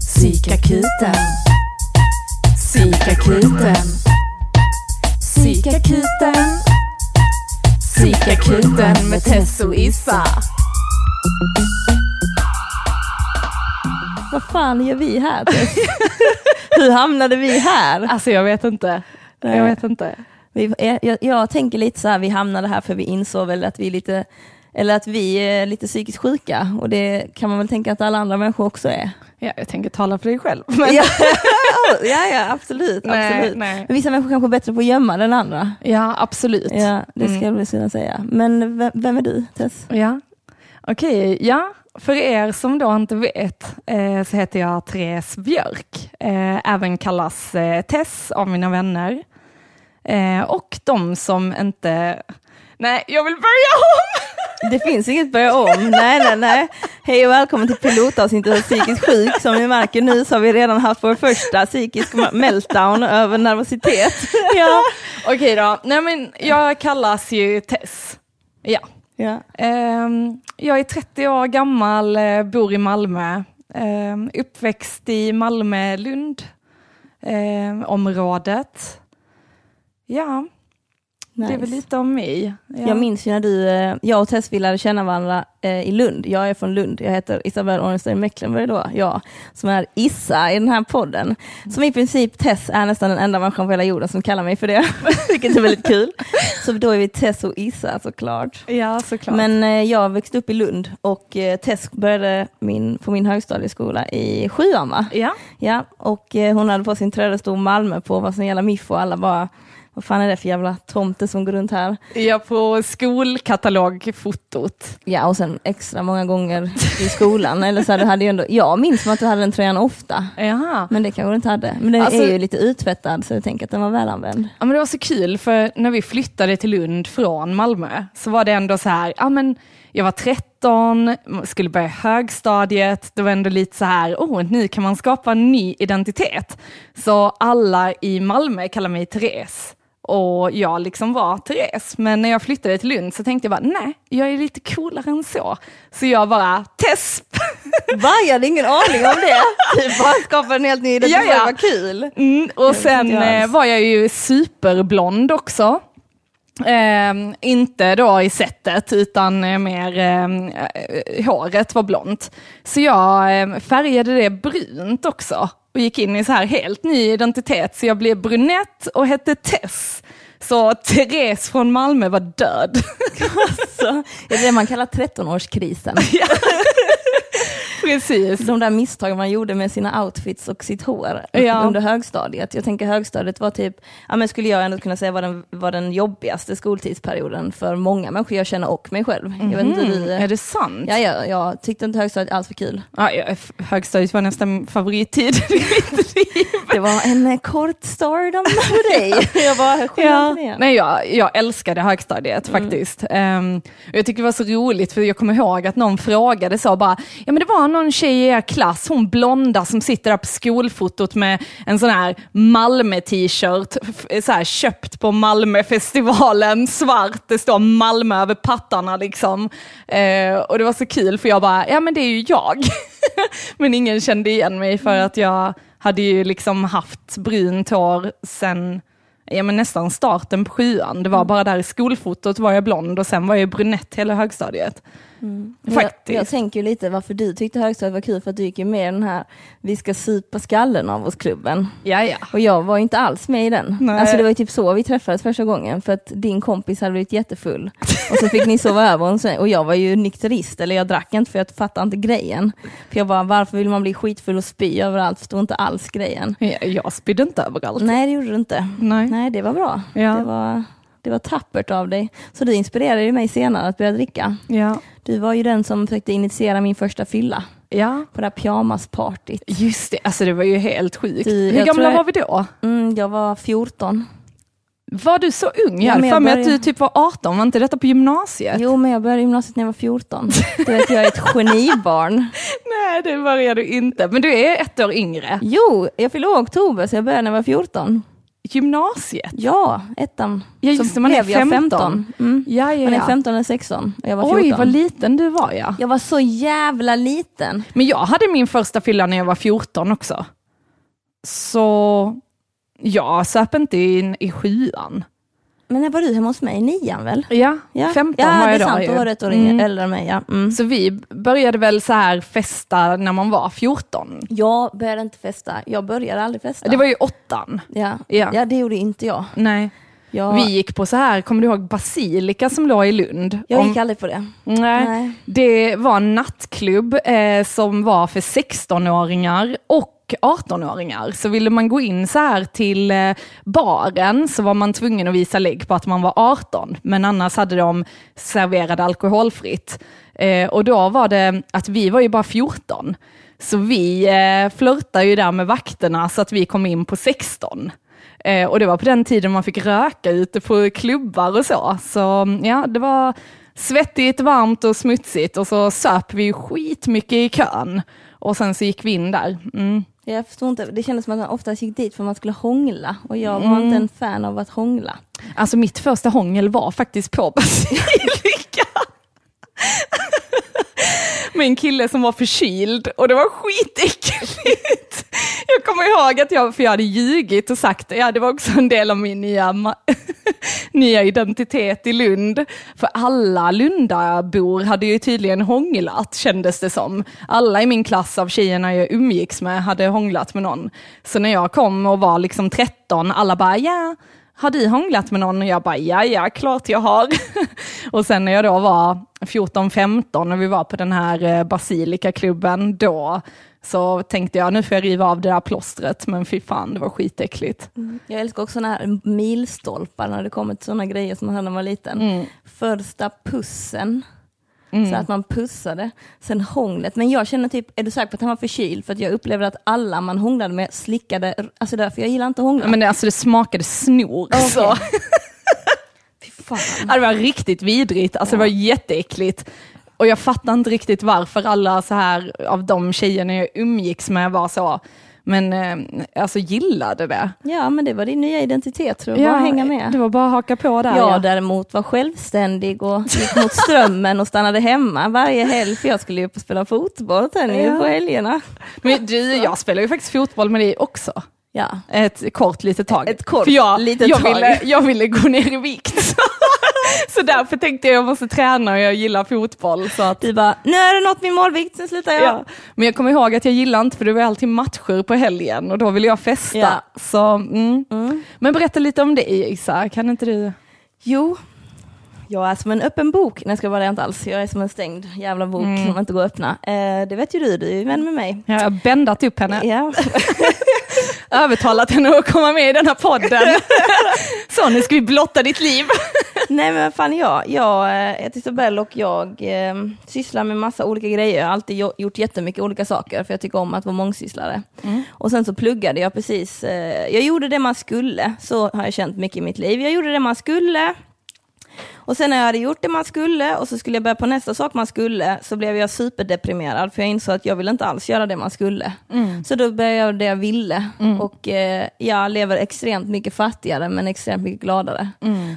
Psykakuten. Psykakuten. Psykakuten. Psykakuten med Tess och Issa. Vad fan gör vi här? Hur hamnade vi här? Alltså jag vet inte. Nej. Jag vet inte. Vi, jag, jag tänker lite så här, vi hamnade här för vi insåg väl att vi är lite, eller att vi är lite psykiskt sjuka och det kan man väl tänka att alla andra människor också är. Ja, jag tänker tala för dig själv. Men... Ja, ja, absolut. Nej, absolut. nej. Men vissa människor kanske är bättre på att gömma den andra. Ja, absolut. Ja, det ska Mm. jag kunna säga. Men vem, vem är du Tess? Ja, okej. Ja, för er som då inte vet eh, så heter jag Therese Björk. Eh, även kallas eh, Tess av mina vänner. Eh, och de som inte... Nej, jag vill börja om! Det finns inget börja om. Nej, nej, nej. Hej och välkommen till pilotavsnittet av Psykiskt sjuk. Som ni märker nu så har vi redan haft vår första psykisk meltdown över nervositet. ja. Okej då. Nej, men jag kallas ju Tess. Ja. Ja. Ehm, jag är 30 år gammal, eh, bor i Malmö. Ehm, uppväxt i Malmö-Lund ehm, området. Ja, det är väl Nice. lite om mig. Ja. Jag minns ju när du, eh, jag och Tess vi lärde känna varandra eh, i Lund. Jag är från Lund, jag heter Isabelle Ornstein Mecklenburg då, jag, som är Issa i den här podden. Som i princip Tess är nästan den enda människan på hela jorden som kallar mig för det, vilket är väldigt kul. Så då är vi Tess och Issa såklart. Ja, såklart. Men eh, jag växte upp i Lund och Tess började min, på min högstadieskola i sjuan va? ja. Ja, och hon hade på sin stod Malmö på, vad som gäller MIF och alla bara, vad fan är det för jävla tomte som går runt här? ja, på skolkatalogfotot. Ja, och sen extra många gånger i skolan. Eller så här, du hade ju ändå, jag minns som att du hade den tröjan ofta, Jaha. men det kanske du inte hade. Men den Alltså- är ju lite uttvättad, så jag tänker att den var välanvänd. Ja, men det var så kul, för när vi flyttade till Lund från Malmö så var det ändå så här, ja men jag var 13, skulle börja högstadiet, det var ändå lite så här, oh, nu kan man skapa en ny identitet. Så alla i Malmö kallar mig Therese. Och jag liksom var Therese, men när jag flyttade till Lund så tänkte jag bara, nej, jag är lite coolare än så. Så jag bara, Tess! Va? Jag hade ingen aning om det. Du bara skapade en helt ny identitet, Ja, ja. vad kul. Mm, och sen jag eh, var jag ju superblond också. Ehm, inte då i sättet, utan eh, mer ehm, eh, håret var blont. Så jag eh, färgade det brunt också och gick in i så här helt ny identitet. Så jag blev brunett och hette Tess. Så Therese från Malmö var död. Så, det är det man kallar 13-årskrisen. Precis. De där misstagen man gjorde med sina outfits och sitt hår Ja. under högstadiet. Jag tänker högstadiet var typ, ja men skulle jag ändå kunna säga var den, var den jobbigaste skoltidsperioden för många människor jag känner och mig själv. Jag vet inte Mm, du... är det sant? Ja, ja, jag tyckte inte högstadiet alls var kul. Ja, högstadiet var nästan favorittid i mitt liv. Det var en eh, kort stardom för dig. Jag var Ja. Nej, jag, jag älskade högstadiet faktiskt. Ehm, och jag tycker det var så roligt för jag kommer ihåg att någon frågade så bara, ja men det var någon tjej i er klass, hon blonda som sitter där på skolfotot med en sån här Malmö-t-shirt, så här, köpt på Malmöfestivalen, svart, det står Malmö över pattarna liksom. Eh, och det var så kul för jag bara, ja men det är ju jag. men ingen kände igen mig för att jag hade ju liksom haft brunt hår sen ja, men nästan starten på sjuan. Det var bara där i skolfotot var jag blond och sen var jag brunett hela högstadiet. Men Faktiskt. Jag, jag tänker ju lite varför du tyckte högstadiet var kul, för att du gick ju med i den här Vi ska supa skallen av oss-klubben. Och jag var inte alls med i den. Nej. Alltså det var ju typ så vi träffades första gången, för att din kompis hade blivit jättefull. Och så fick ni sova över och, sen, och jag var ju nykterist, eller jag drack inte för jag fattade inte grejen. För jag bara, varför vill man bli skitfull och spy överallt? Förstod inte alls grejen. ja jag spydde inte överallt. Nej det gjorde du inte. Nej. Nej det var bra. Ja. Det, var, det var tappert av dig. Så du inspirerade ju mig senare att börja dricka. Ja. Du var ju den som försökte initiera min första fylla ja, på det här pyjamaspartyt. just det. Alltså det var ju helt sjukt. Du, Hur gamla jag- var vi då? Mm, jag var 14. Var du så ung? Ja, Jag hade men för mig att du typ var 18, var inte detta på gymnasiet? Jo, men jag började gymnasiet när jag var 14. Du vet, jag är ett genibarn. Nej, det började du inte. Men du är ett år yngre. Jo, jag fyllde oktober så jag började när jag var 14. Gymnasiet? Ja, ettan. Ja, just så man är blev jag 15. Mm. Ja, ja, Man är ja. 15 eller 16 och jag var 14. Oj, vad liten du var ja. jag var så jävla liten. Men jag hade min första fylla när jag var 14 också. Så jag söp inte in i sjuan. Men när var du hemma hos mig? Nian väl? Ja, Ja, 15 ja var det jag är då sant. ju. Då var du ett år Mm. äldre än mig. Ja. Mm. Så vi började väl så här festa när man var 14. Jag började inte festa. Jag började aldrig festa. Det var ju åttan. ja. Ja. Ja. det gjorde inte jag. Nej. Jag, Vi gick på så här, kommer du ihåg Basilika som låg i Lund? jag Om- gick aldrig på det. Nej. Nej. Det var en nattklubb eh, som var för 16-åringar och 18-åringar. Så ville man gå in så här till eh, baren så var man tvungen att visa lägg på att man var 18. Men annars hade de serverade alkoholfritt. Eh, och då var det att vi var ju bara 14. Så vi eh, flörtade ju där med vakterna så att vi kom in på 16. Och det var på den tiden man fick röka ute på klubbar och så. Så mm, ja, det var svettigt, varmt och smutsigt och så söp vi skitmycket i kön. Och sen så gick vi in där. Mm. Jag förstår inte. Det kändes som att man oftast gick dit för att man skulle hångla. Och jag var Mm. inte en fan av att hångla. Alltså mitt första hångel var faktiskt på Basilika. Med en kille som var förkyld och det var skitäckligt. Jag kommer ihåg att jag, för jag hade ljugit och sagt, ja det var också en del av min nya, nya identitet i Lund. För alla Lundabor hade ju tydligen hånglat kändes det som. Alla i min klass av tjejerna jag umgicks med hade hånglat med någon. Så när jag kom och var liksom 13, alla bara ja, har du hånglat med någon? Och jag bara, ja, ja, klart jag har. och sen när jag då var 14-15 och vi var på den här eh, Basilika-klubben, då så tänkte jag, nu får jag riva av det där plåstret, men fy fan, det var skitäckligt. Jag älskar också såna här milstolpar när det kommer till sådana grejer som man hade när man var liten. Mm. Första pussen. Så att man pussade. Sen hånglet. Men jag känner typ, är du säker på att han var förkyld? För att jag upplevde att alla man hånglade med slickade, alltså därför jag gillar inte att hångla. Men det, alltså, det smakade snor. Okej. Så. Fan. Ja, det var riktigt vidrigt, alltså det var jätteäckligt. Och jag fattar inte riktigt varför alla så här av de tjejerna jag umgicks med var så. Men eh, alltså gillade det. Ja, men det var din nya identitet, tror jag. Bara hänga med. Det var bara att haka på där. Jag däremot var självständig och gick mot strömmen och stannade hemma varje helg för jag skulle ju upp och spela fotboll tennis Ja. på helgerna. Men du, jag spelar ju faktiskt fotboll med dig också. Ja. Ett kort litet tag. Ett kort För jag, litet jag, tag. Ville, jag ville gå ner i vikt. så därför tänkte jag jag måste träna och jag gillar fotboll. Så att, Du bara, nu är det nått min målvikt, sen slutar jag. ja. Men jag kommer ihåg att jag gillar inte för det var alltid matcher på helgen och då ville jag festa. Ja. Så, mm. Mm. Men berätta lite om dig Isa, kan inte du? Jo, jag är som en öppen bok. Nej, ska vara det inte alls. Jag är som en stängd jävla bok Mm. som inte går att öppna. Eh, det vet ju du, du är ju vän med mig. Jag har bändat upp henne, Ja. övertalat henne att komma med i den här podden. så nu ska vi blotta ditt liv. Nej men vad fan jag, jag eh, heter Isabelle och jag eh, sysslar med massa olika grejer. Jag har alltid jo- gjort jättemycket olika saker för jag tycker om att vara mångsysslare. Och sen så pluggade jag precis, eh, jag gjorde det man skulle, så har jag känt mycket i mitt liv. Jag gjorde det man skulle, och sen när jag hade gjort det man skulle och så skulle jag börja på nästa sak man skulle så blev jag superdeprimerad för jag insåg att jag ville inte alls göra det man skulle. Så då började jag det jag ville och eh, jag lever extremt mycket fattigare men extremt mycket gladare.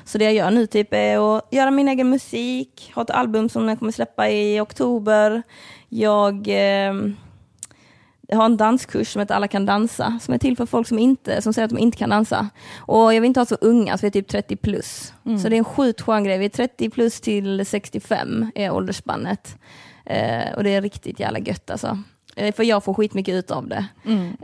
Så det jag gör nu typ är att göra min egen musik, ha ett album som jag kommer släppa i oktober. Jag eh, jag har en danskurs som heter Alla kan dansa, som är till för folk som, inte, som säger att de inte kan dansa. Och jag vill inte ha så unga, så vi är typ 30 plus. Så det är en sjukt skön grej. Vi är 30 plus till 65 är åldersspannet. Eh, och det är riktigt jävla gött alltså. Eh, för jag får skitmycket ut av det.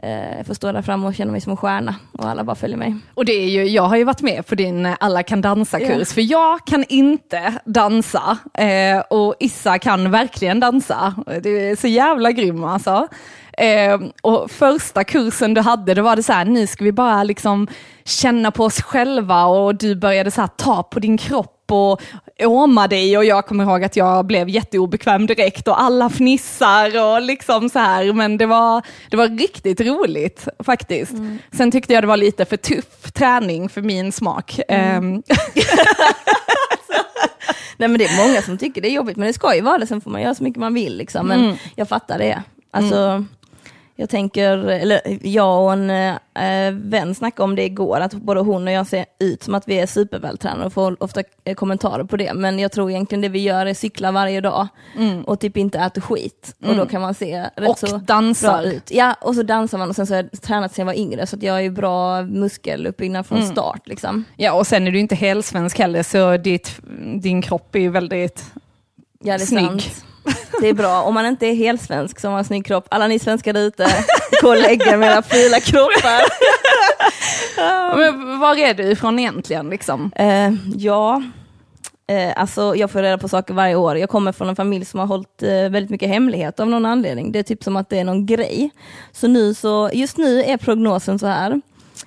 Eh, jag får stå där framme och känna mig som en stjärna och alla bara följer mig. Och det är ju, jag har ju varit med på din eh, Alla kan dansa-kurs, Ja. för jag kan inte dansa och Issa kan verkligen dansa. Du är så jävla grym alltså. Eh, och första kursen du hade, då var det så här, nu ska vi bara liksom känna på oss själva och du började så här ta på din kropp och åma dig och jag kommer ihåg att jag blev jätteobekväm direkt och alla fnissar och liksom så här, men det var, det var riktigt roligt faktiskt. Sen tyckte jag det var lite för tuff träning för min smak. Ehm, Nej men det är många som tycker det är jobbigt, men det ska ju vara det, sen får man göra så mycket man vill liksom. Men Mm. jag fattar det. Alltså, Jag tänker, eller jag och en äh, vän snackade om det igår, att både hon och jag ser ut som att vi är supervältränade och får ofta äh, kommentarer på det. Men jag tror egentligen det vi gör är cykla varje dag mm. och typ inte äter skit. Mm. Och då kan man se rätt och så dansar. bra ut. Ja, och så dansar man och sen så har jag tränat sedan jag var yngre så jag är bra muskeluppbyggnad från mm. start. Liksom. Ja, och sen är du inte helsvensk heller så ditt, din kropp är ju väldigt ja, det är snygg. Sant. Det är bra. Om man inte är helt svensk som har en snygg kropp, alla ni svenskar där ute, gå och lägga med era fula kroppar. Men var är du ifrån egentligen? Liksom? Uh, ja, uh, alltså jag får reda på saker varje år. Jag kommer från en familj som har hållit uh, väldigt mycket hemlighet av någon anledning. Det är typ som att det är någon grej. Så nu så, just nu är prognosen så här.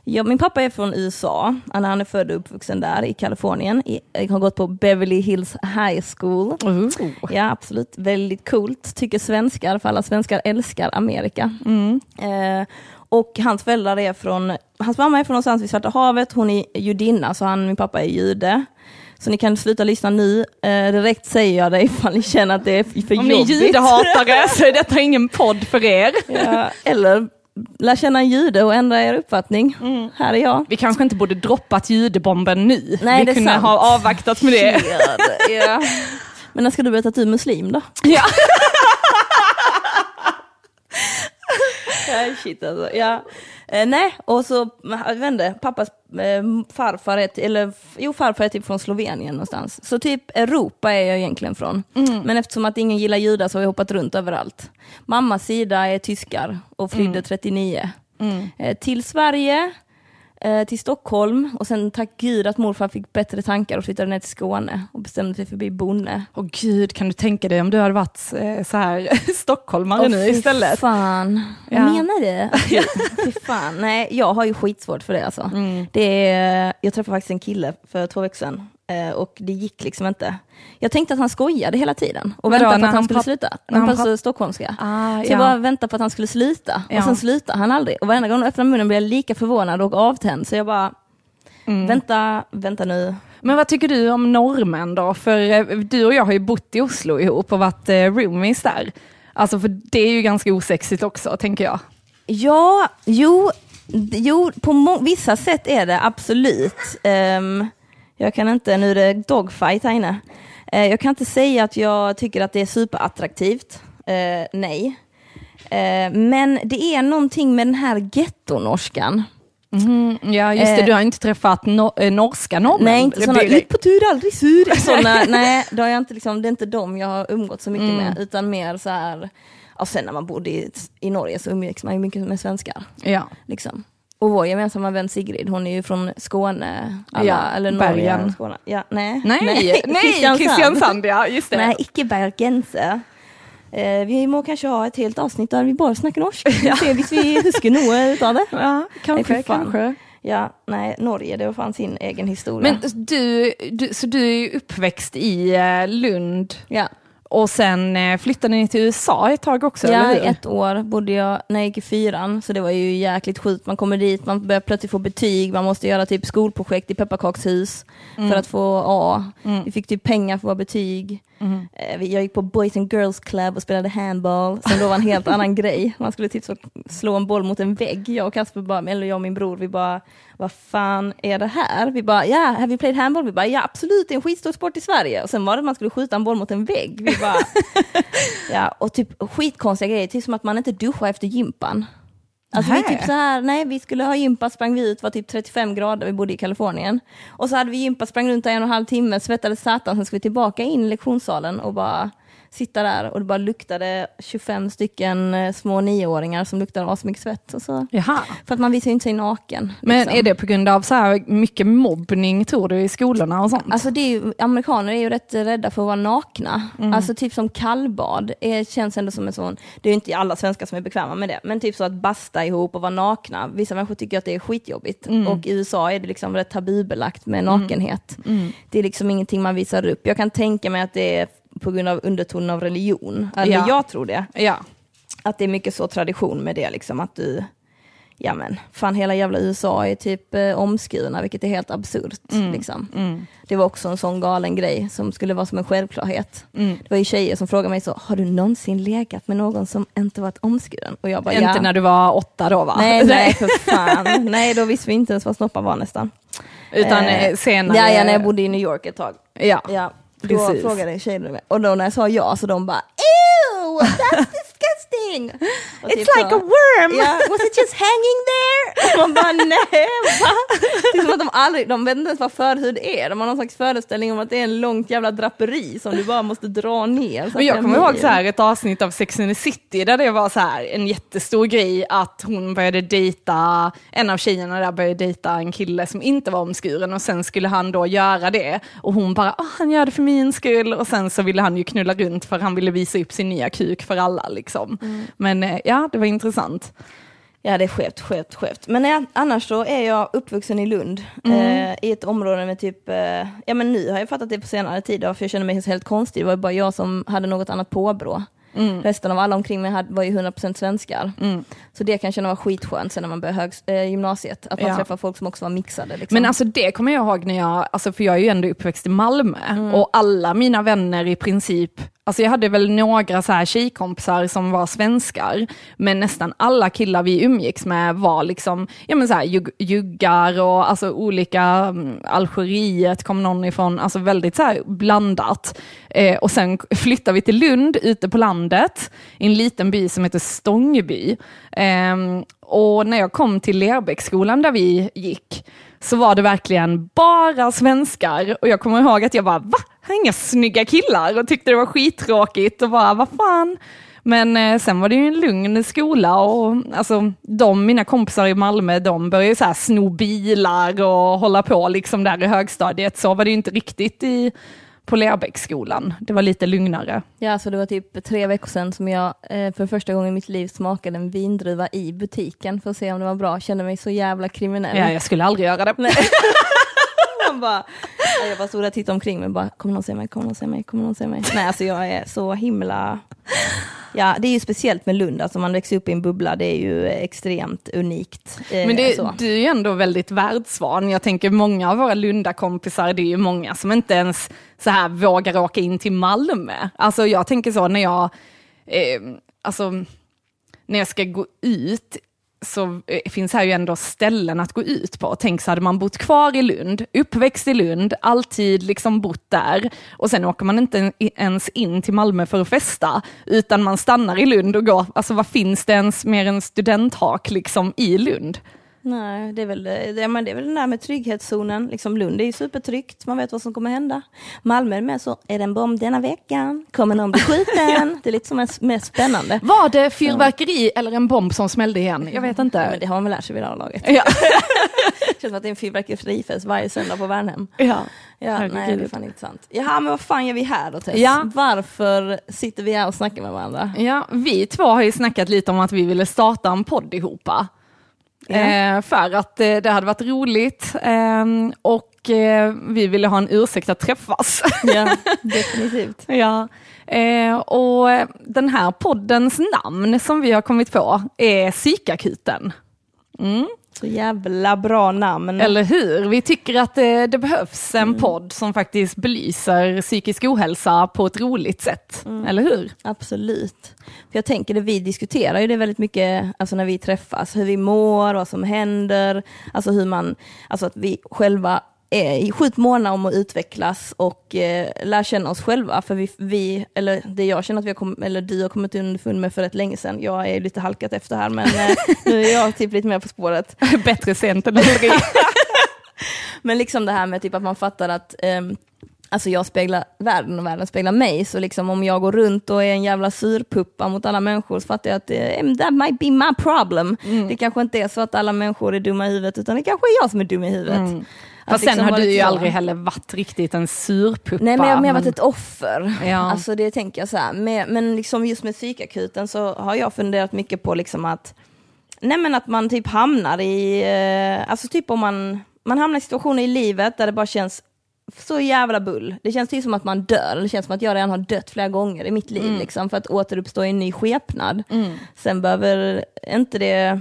Ja, min pappa är från USA. Han är född och uppvuxen där i Kalifornien. Jag har gått på Beverly Hills High School. Uh. Ja, absolut. Väldigt coolt, tycker svenskar, för alla svenskar älskar Amerika. Mm. Eh, och hans föräldrar är från, hans mamma är från någonstans vid Svarta havet, hon är judinna, så han, min pappa är jude. Så ni kan sluta lyssna nu. Eh, direkt säger jag det ifall ni känner att det är för Om jobbigt. Om ni är judehatare så är detta ingen podd för er. Ja, eller lär känna en jude och ändra er uppfattning. Mm. Här är jag. Vi kanske inte borde droppat judebomben nu. Nej, Vi kunde sant. ha avvaktat med det. ja. Men när ska du berätta att du är muslim då? Ja. ja, shit alltså. Ja. Eh, nej, och så, jag vet inte, pappas eh, farfar är, eller jo farfar är typ från Slovenien någonstans. Så typ Europa är jag egentligen från. Mm. Men eftersom att ingen gillar judar så har jag hoppat runt överallt. Mammas sida är tyskar och flydde mm. 39. Mm. Eh, till Sverige, eh, till Stockholm och sen tack gud att morfar fick bättre tankar och flyttade ner till Skåne och bestämde sig för att bli bonde. Åh gud, kan du tänka dig om du hade varit eh, så här stockholmare oh, nu istället? fan, ja. vad menar du? fy fan, nej jag har ju skitsvårt för det alltså. Mm. Det är, jag träffade faktiskt en kille för två veckor sedan och det gick liksom inte. Jag tänkte att han skojade hela tiden och väntade på att han, han skulle sluta. När han pratade stockholmska. Ah, så jag bara väntade på att han skulle sluta ja. och sen slutade han aldrig. Och varenda gång han öppnade munnen blev jag lika förvånad och avtänd. Så jag bara, mm. vänta, vänta nu. Men vad tycker du om norrmän då? För eh, du och jag har ju bott i Oslo ihop och varit eh, roomies där. Alltså för det är ju ganska osexigt också, tänker jag. Ja, jo, jo på vissa sätt är det absolut. Um, jag kan inte, nu är det dogfight här inne. Eh, jag kan inte säga att jag tycker att det är superattraktivt. Eh, nej. Eh, men det är någonting med den här gettonorskan. Mm, ja just det, eh, du har inte träffat no eh, norska norrmän? Nej, inte sådana ut på tur, aldrig sur. Såna, nej, det, har jag inte, liksom, det är inte dem jag har umgått så mycket mm. med, utan mer så här, och sen när man bodde i, i Norge så umgicks man ju mycket med svenskar. Ja. Liksom. Och vår gemensamma vän Sigrid, hon är ju från Skåne, alla, ja, eller Norge. Skåne. Ja, nej, nej, nej, nej Kristiansand. ja, just det. Nej, icke bergense. Eh, vi må kanske ha ett helt avsnitt där vi bara snackar norsk. Ja. Se hvis vi husker noe utav det. Ja, kanske, nej, kanske. Ja, nej, Norge, det var fan sin egen historia. Men du, du så du är uppväxt i eh, Lund? Ja. Och sen eh, flyttade ni till USA ett tag också, Ja, hur? ett år bodde jag när jag gick i fyran, så det var ju jäkligt sjukt. Man kommer dit, man börjar plötsligt få betyg, man måste göra typ skolprojekt i pepparkakshus mm. för att få A. Mm. Vi fick typ pengar för våra betyg. Mm. Jag gick på Boys and Girls Club och spelade handball, som då var en helt annan grej. Man skulle typ så slå en boll mot en vägg. Jag och Kasper, bara, eller jag och min bror, vi bara, vad fan är det här? Vi bara, ja, yeah, have you played handball? Vi bara, ja absolut, det är en skitstor sport i Sverige. Och sen var det att man skulle skjuta en boll mot en vägg. Vi bara, ja, och typ skitkonstiga grejer, typ som att man inte duschar efter gympan. Alltså vi typ så här, nej vi skulle ha gympa, sprang vi ut, var typ 35 grader, vi bodde i Kalifornien. Och så hade vi gympa, sprang runt där en och en halv timme, svettades satan, sen skulle vi tillbaka in i lektionssalen och bara sitta där och det bara luktade 25 stycken eh, små nioåringar som luktade av så mycket svett. Och så. Jaha. För att man visar ju inte sig naken. Men liksom. är det på grund av så här mycket mobbning tror du i skolorna och sånt? Alltså det är ju, amerikaner är ju rätt rädda för att vara nakna. Mm. Alltså typ som kallbad är, känns ändå som en sån, det är ju inte alla svenskar som är bekväma med det, men typ så att basta ihop och vara nakna. Vissa människor tycker att det är skitjobbigt mm. och i USA är det liksom rätt tabubelagt med mm. nakenhet. Mm. Det är liksom ingenting man visar upp. Jag kan tänka mig att det är på grund av undertonen av religion. Eller ja. jag tror det. Ja. Att det är mycket så tradition med det, liksom, att du ja men fan hela jävla USA är typ eh, omskurna, vilket är helt absurt. Liksom. Mm. Det var också en sån galen grej som skulle vara som en självklarhet. Mm. Det var ju tjejer som frågade mig så, har du någonsin legat med någon som inte varit omskuren? Och jag bara, Inte ja. när du var åtta då va? Nej, nej för fan. nej, då visste vi inte ens vad snoppar var nästan. Utan Eh, eh, senare. Ja, ja, när jag bodde i New York ett tag. Ja. Ja, då Precis. frågade tjejerna mig. Och då när jag sa ja, så de bara Ew, that's disgusting! Och It's typ like så, a worm! Ja, was it just hanging there? Och man bara nej, va? Det är som att de aldrig, de vet inte ens vad förhud är. De har någon slags föreställning om att det är en långt jävla draperi som du bara måste dra ner. Men jag kommer ihåg så här, ett avsnitt av Sex and the City där det var så här, en jättestor grej att hon började dejta, en av tjejerna där började dejta en kille som inte var omskuren och sen skulle han då göra det och hon bara, ah, han gör det för min skull och sen så ville han ju knulla runt för han ville visa upp sin nya kuk för alla liksom. Men eh, ja, det var intressant. Ja det är skevt, skevt, skevt. Men ja, annars så är jag uppvuxen i Lund, Mm. eh, i ett område med typ, eh, ja men nu har jag fattat det på senare tid, för jag känner mig helt konstig, det var bara jag som hade något annat påbrå. Mm. Resten av alla omkring mig hade, var ju 100% svenskar. Så det kan jag känna var skitskönt sen när man började hög, eh, gymnasiet, att man Ja. träffar folk som också var mixade. Liksom. Men alltså det kommer jag ihåg när jag, alltså för jag är ju ändå uppväxt i Malmö och alla mina vänner i princip, alltså jag hade väl några så här tjejkompisar som var svenskar, men nästan alla killar vi umgicks med var liksom, ja men så här jug juggar och alltså olika, um, Algeriet kom någon ifrån, alltså väldigt så här blandat. Eh, och sen flyttade vi till Lund, ute på landet, i en liten by som heter Stångeby. Eh, och när jag kom till Lerbäcksskolan där vi gick, så var det verkligen bara svenskar. Och jag kommer ihåg att jag bara, va? Här är inga snygga killar och tyckte det var skittråkigt och bara, vad fan? Men eh, sen var det ju en lugn skola och alltså, de, mina kompisar i Malmö, de började ju så här sno bilar och hålla på liksom där i högstadiet. Så var det ju inte riktigt i, på Lerbäcksskolan. Det var lite lugnare. Ja, alltså det var typ tre veckor sedan som jag eh, för första gången i mitt liv smakade en vindruva i butiken för att se om det var bra. Kände mig så jävla kriminell. Ja, jag skulle aldrig göra det. Man bara, ja, jag bara stod där och tittade omkring mig bara, kommer någon se mig, kommer någon se mig, kommer någon se mig? Nej, alltså jag är så himla... Ja, det är ju speciellt med Lund, alltså man växer upp i en bubbla, det är ju extremt unikt. eh, Men det, du är ju ändå väldigt världsvan. Jag tänker många av våra Lunda-kompisar, det är ju många som inte ens så här vågar åka in till Malmö. Alltså jag tänker så när jag, eh, alltså när jag ska gå ut så eh, finns här ju ändå ställen att gå ut på. Tänk så hade man bott kvar i Lund, uppväxt i Lund, alltid liksom bott där och sen åker man inte ens in till Malmö för att festa, utan man stannar i Lund och går, alltså vad finns det ens mer än studenthak liksom i Lund? Nej, det är, väl, det, men det är väl den där med trygghetszonen. Liksom Lund är ju supertryggt, man vet vad som kommer hända. Malmö är med så, är det en bomb denna veckan? Kommer någon bli skjuten? det är lite som är mest spännande. Var det fyrverkeri eller en bomb som smällde igen? Jag vet Ja, inte. men det har man väl lärt sig vid det här laget. Ja. Det känns som att det är en fyrverkerifest varje söndag på Värnhem. ja. Ja, Herregud. nej, det är fan intressant. Jaha, men vad fan gör vi här då Tess? Ja. Varför sitter vi här och snackar med varandra? Ja, vi två har ju snackat lite om att vi ville starta en podd ihopa. Eh, för att eh, det hade varit roligt eh, och eh, vi ville ha en ursäkt att träffas. Ja, definitivt. ja. eh, och den här poddens namn som vi har kommit på är Psykakuten. Mm. Så jävla bra namn. Eller hur? Vi tycker att det, det behövs en podd som faktiskt belyser psykisk ohälsa på ett roligt sätt. Eller hur? Absolut. För jag tänker det vi diskuterar ju det väldigt mycket alltså när vi träffas, hur vi mår, vad som händer, alltså hur man, alltså att vi själva är sjukt måna om att utvecklas och eh, lära känna oss själva. För vi, vi, eller det jag känner att vi har kom, eller du har kommit underfund med för rätt länge sedan, jag är lite halkat efter här men eh, nu är jag typ lite mer på spåret. Bättre sent än aldrig. Men liksom det här med typ att man fattar att ehm, Alltså jag speglar världen och världen speglar mig, så liksom om jag går runt och är en jävla surpuppa mot alla människor så fattar jag att eh, that might be my problem. Det kanske inte är så att alla människor är dumma i huvudet, utan det kanske är jag som är dum i huvudet. Mm. Fast sen liksom har vara du ju så. aldrig heller varit riktigt en surpuppa. Nej men jag har mer varit ett offer. Ja. Alltså det tänker jag så här. Men, men liksom just med psykakuten så har jag funderat mycket på liksom att Nej men att man typ hamnar i, eh, alltså typ om man, man hamnar i situationer i livet där det bara känns så jävla bull. Det känns typ som att man dör, det känns som att jag redan har dött flera gånger i mitt liv liksom, för att återuppstå i en ny skepnad. Sen behöver inte det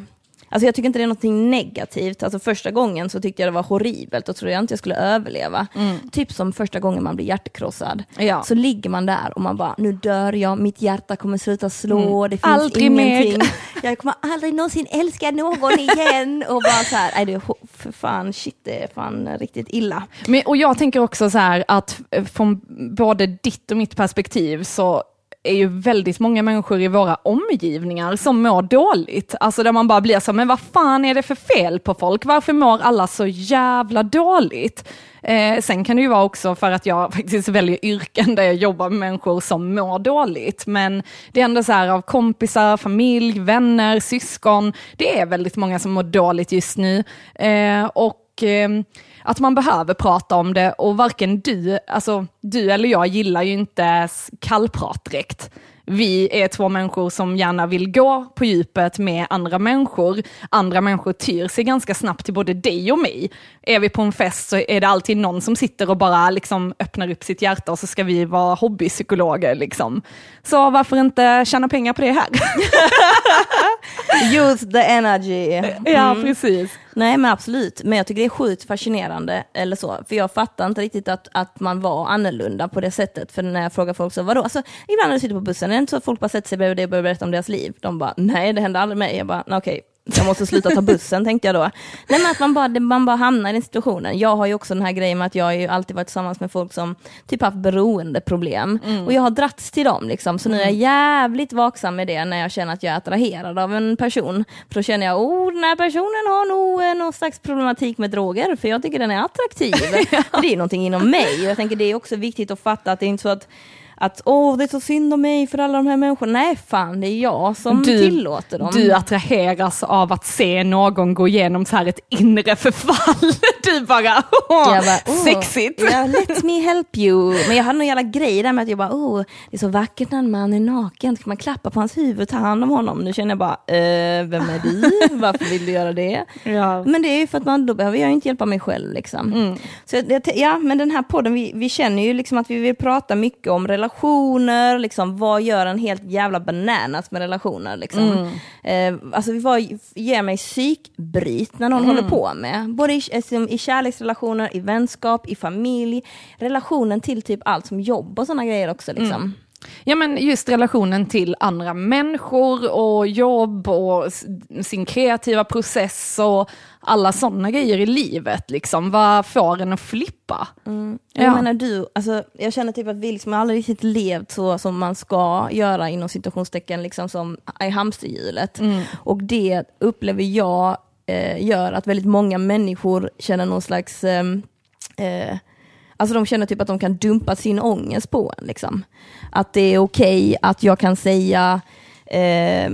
Alltså jag tycker inte det är något negativt. Alltså första gången så tyckte jag det var horribelt och trodde jag inte jag skulle överleva. Typ som första gången man blir hjärtkrossad. Mm. Ja. Så ligger man där och man bara, nu dör jag, mitt hjärta kommer sluta slå, det finns Mm. Aldrig mer. ingenting. Jag kommer aldrig någonsin älska någon igen. Och bara så här, nej det är för fan, shit det är fan riktigt illa. Men, och jag tänker också så här att eh, från både ditt och mitt perspektiv så är ju väldigt många människor i våra omgivningar som mår dåligt. Alltså där man bara blir så, men vad fan är det för fel på folk? Varför mår alla så jävla dåligt? Eh, sen kan det ju vara också för att jag faktiskt väljer yrken där jag jobbar med människor som mår dåligt. Men det är ändå så här av kompisar, familj, vänner, syskon. Det är väldigt många som mår dåligt just nu. Eh, och eh, att man behöver prata om det och varken du, alltså du eller jag gillar ju inte kallprat direkt. Vi är två människor som gärna vill gå på djupet med andra människor. Andra människor tyr sig ganska snabbt till både dig och mig. Är vi på en fest så är det alltid någon som sitter och bara liksom öppnar upp sitt hjärta och så ska vi vara hobbypsykologer. Liksom. Så varför inte tjäna pengar på det här? Use the energy. ja, precis. Nej men absolut, men jag tycker det är sjukt fascinerande, eller så, för jag fattar inte riktigt att, att man var annorlunda på det sättet, för när jag frågar folk så, vadå? Alltså, ibland när du sitter på bussen, är det inte så att folk bara sätter sig bredvid dig och börjar berätta om deras liv? De bara, nej det händer aldrig mig. Jag bara, "Nej, okej, jag måste sluta ta bussen tänkte jag då. Nej men att man bara, man bara hamnar i den situationen. Jag har ju också den här grejen med att jag har ju alltid varit tillsammans med folk som typ haft beroendeproblem, och jag har dratts till dem liksom, så nu är jag jävligt vaksam med det när jag känner att jag är attraherad av en person. För då känner jag, oh den här personen har nog eh, någon slags problematik med droger, för jag tycker den är attraktiv. Det är någonting inom mig, och jag tänker det är också viktigt att fatta att det är inte så att att åh, det är så synd om mig för alla de här människorna. Nej, fan, det är jag som tillåter dem. Du attraheras av att se någon gå igenom så här ett inre förfall. Du bara, åh, Jag bara, "Åh, sexigt. Ja, let me help you. Men jag hade någon jävla grej där med att jag bara, oh, det är så vackert när en man är naken. Ska man klappa på hans huvud och ta hand om honom? Nu känner jag bara, eh, vem är du? Varför vill du göra det? Ja. Men det är ju för att man, då behöver jag inte hjälpa mig själv. Liksom. Så jag, jag- ja, men den här podden, vi, vi känner ju liksom att vi vill prata mycket om relationer, liksom, vad gör en helt jävla bananas med relationer? Liksom. Eh, alltså vi var, ger mig psykbryt när någon håller på med, både i, alltså, i kärleksrelationer, i vänskap, i familj, relationen till typ allt som jobb och sådana grejer också. Liksom. Ja men just relationen till andra människor och jobb och sin kreativa process och alla sådana grejer i livet. Liksom. Vad får en att flippa? Jag Ja. menar du, alltså, jag känner typ att vi liksom aldrig riktigt levt så som man ska göra inom situationstecken, liksom som i hamsterhjulet. Och det upplever jag Eh, gör att väldigt många människor känner någon slags ehm, eh, Alltså de känner typ att de kan dumpa sin ångest på en. Liksom. Att det är okej okay att jag kan säga, eh,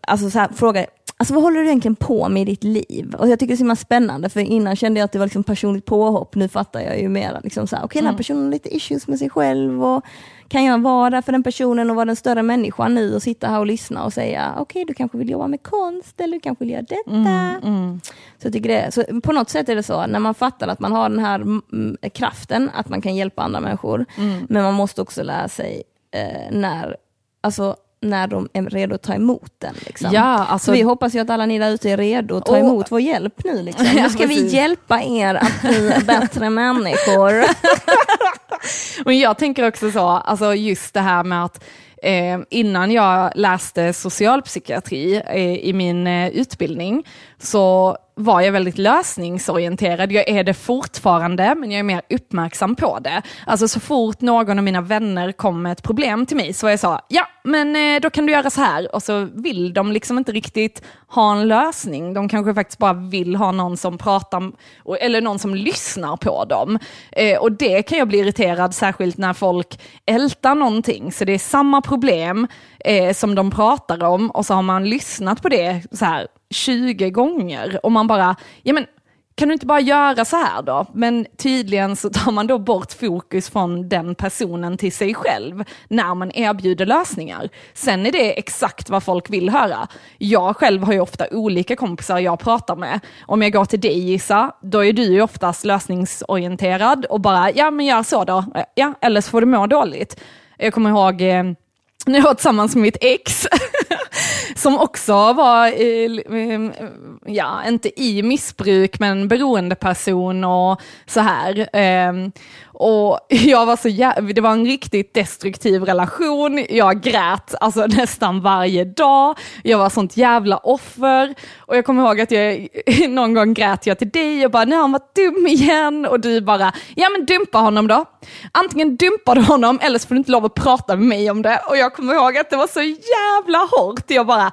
alltså så här, fråga, alltså vad håller du egentligen på med i ditt liv? Och jag tycker det är så himla spännande, för innan kände jag att det var liksom personligt påhopp, nu fattar jag ju mer, liksom så här, okej den här personen har lite issues med sig själv, och kan jag vara där för den personen och vara den större människan nu och sitta här och lyssna och säga, okej du kanske vill jobba med konst, eller du kanske vill göra detta. Så jag tycker det, så på något sätt är det så, när man fattar att man har den här mm, kraften, att man kan hjälpa andra människor, men man måste också lära sig eh, när, alltså, när de är redo att ta emot den. Liksom. Ja, alltså- Så vi hoppas ju att alla ni där ute är redo att ta Och- emot vår hjälp nu. Liksom. Nu ska vi hjälpa er att bli bättre människor. Men jag tänker också så, alltså just det här med att eh, innan jag läste socialpsykiatri eh, i min eh, utbildning så var jag väldigt lösningsorienterad. Jag är det fortfarande, men jag är mer uppmärksam på det. Alltså så fort någon av mina vänner kom med ett problem till mig så var jag så, ja, men eh, då kan du göra så här. Och så vill de liksom inte riktigt ha en lösning. De kanske faktiskt bara vill ha någon som pratar, eller någon som lyssnar på dem. Eh, och det kan jag bli irriterad, särskilt när folk ältar någonting. Så det är samma problem eh, som de pratar om och så har man lyssnat på det så här 20 gånger och man bara, ja men kan du inte bara göra så här då? Men tydligen så tar man då bort fokus från den personen till sig själv när man erbjuder lösningar. Sen är det exakt vad folk vill höra. Jag själv har ju ofta olika kompisar jag pratar med. Om jag går till dig Gissa, då är du ju oftast lösningsorienterad och bara, ja men gör så då, ja, eller så får du må dåligt. Jag kommer ihåg eh, när jag var tillsammans med mitt ex, som också var, ehm, ja, inte i missbruk, men beroendeperson och så här. Ehm, och jag var så jä- det var en riktigt destruktiv relation, jag grät alltså nästan varje dag, jag var sånt jävla offer. Och jag kommer ihåg att jag någon gång grät jag till dig och bara, nu har han varit dum igen. Och du bara, ja men dumpa honom då. Antingen dumpar du honom eller så får du inte lov att prata med mig om det. Och jag kommer ihåg att det var så jävla hårt. Jag bara,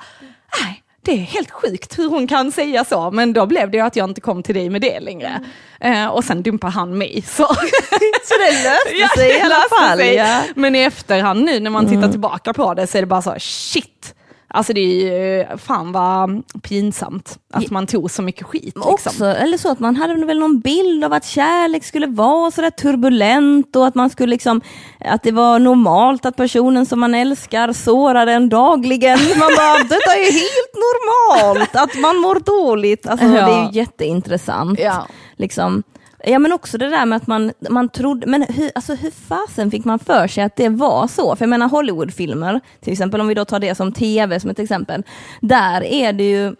nej det är helt sjukt hur hon kan säga så, men då blev det ju att jag inte kom till dig med det längre. Mm. Eh, och sen dumpade han mig. Så, så det löste sig i alla fall. Ja. Men i efterhand nu när man tittar mm. tillbaka på det så är det bara så, shit, Alltså det är ju, fan vad pinsamt att man tog så mycket skit. Liksom. Också, eller så att man hade väl någon bild av att kärlek skulle vara sådär turbulent och att man skulle liksom, att det var normalt att personen som man älskar sårar en dagligen. Man bara, detta är helt normalt, att man mår dåligt. Alltså ja. det är ju jätteintressant. Ja. Liksom. Ja men också det där med att man, man trodde, men hur, alltså hur fasen fick man för sig att det var så? För jag menar Hollywoodfilmer, till exempel om vi då tar det som tv som ett exempel, där är det ju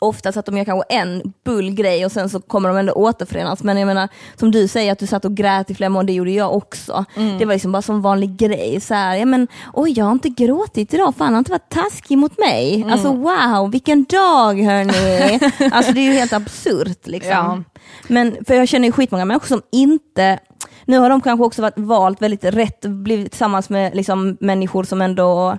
oftast att de gör kanske en bull grej och sen så kommer de ändå återförenas. Men jag menar, som du säger att du satt och grät i flera månader, det gjorde jag också. Mm. Det var liksom bara som vanlig grej. Så här, ja, men, Oj, jag har inte gråtit idag, fan han har inte varit taskig mot mig. Mm. Alltså wow, vilken dag hörni. alltså det är ju helt absurt. Liksom. Ja. Men för jag känner ju skitmånga människor som inte nu har de kanske också varit, valt väldigt rätt, blivit tillsammans med liksom, människor som ändå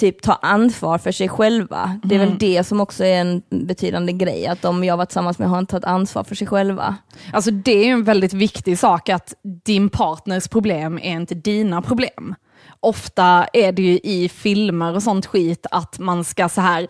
typ ta ansvar för sig själva. Det är mm. väl det som också är en betydande grej, att de jag varit tillsammans med har inte tagit ansvar för sig själva. Alltså det är en väldigt viktig sak att din partners problem är inte dina problem ofta är det ju i filmer och sånt skit att man ska så här,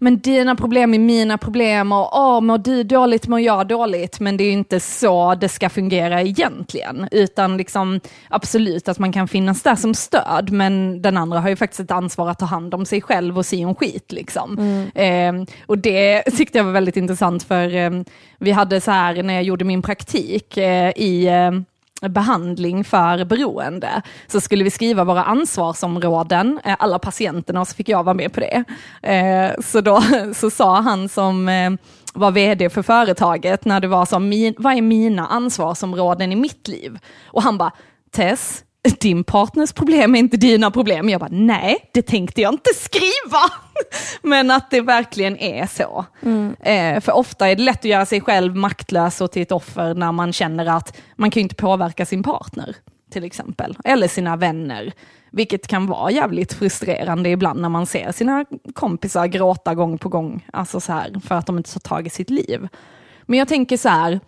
men dina problem är mina problem och åh, mår du dåligt mår jag dåligt. Men det är ju inte så det ska fungera egentligen, utan liksom absolut att man kan finnas där som stöd, men den andra har ju faktiskt ett ansvar att ta hand om sig själv och sin skit. Liksom. Mm. Eh, och det tyckte jag var väldigt intressant för eh, vi hade så här när jag gjorde min praktik eh, i eh, behandling för beroende så skulle vi skriva våra ansvarsområden, eh, alla patienterna, och så fick jag vara med på det. Eh, så då så sa han som eh, var vd för företaget när det var så, vad är mina ansvarsområden i mitt liv? Och han bara, Tess, din partners problem är inte dina problem. Jag bara, nej, det tänkte jag inte skriva. Men att det verkligen är så. Mm. Eh, för ofta är det lätt att göra sig själv maktlös och till ett offer när man känner att man kan inte påverka sin partner, till exempel. Eller sina vänner. Vilket kan vara jävligt frustrerande ibland när man ser sina kompisar gråta gång på gång, alltså så här, för att de inte tar tag i sitt liv. Men jag tänker så här,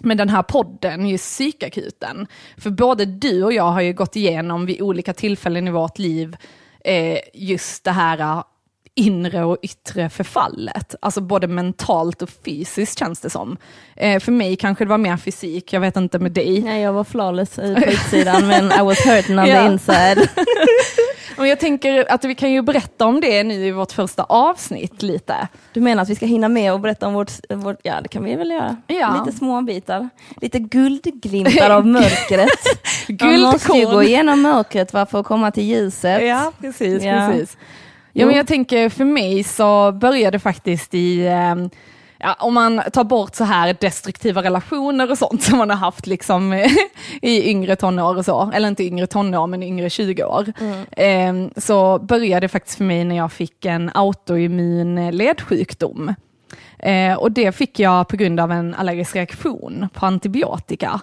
med den här podden, just psykakuten. För både du och jag har ju gått igenom vid olika tillfällen i vårt liv eh, just det här inre och yttre förfallet. Alltså både mentalt och fysiskt känns det som. Eh, för mig kanske det var mer fysik, jag vet inte med dig. Nej, jag var flawless på utsidan men I was hurting on the inside. Och jag tänker att vi kan ju berätta om det nu i vårt första avsnitt lite. Du menar att vi ska hinna med och berätta om vårt, vårt ja det kan vi väl göra. Ja. Lite små bitar. Lite guldglimtar av mörkret. Man måste ju gå igenom mörkret för att komma till ljuset. Ja, precis. Ja. precis. Ja, men jag tänker för mig så började faktiskt i eh, ja, om man tar bort så här destruktiva relationer och sånt som man har haft liksom i yngre tonår och så, eller inte yngre tonår men yngre 20 år, mm. eh, så började det faktiskt för mig när jag fick en autoimmun ledsjukdom. Eh, och det fick jag på grund av en allergisk reaktion på antibiotika.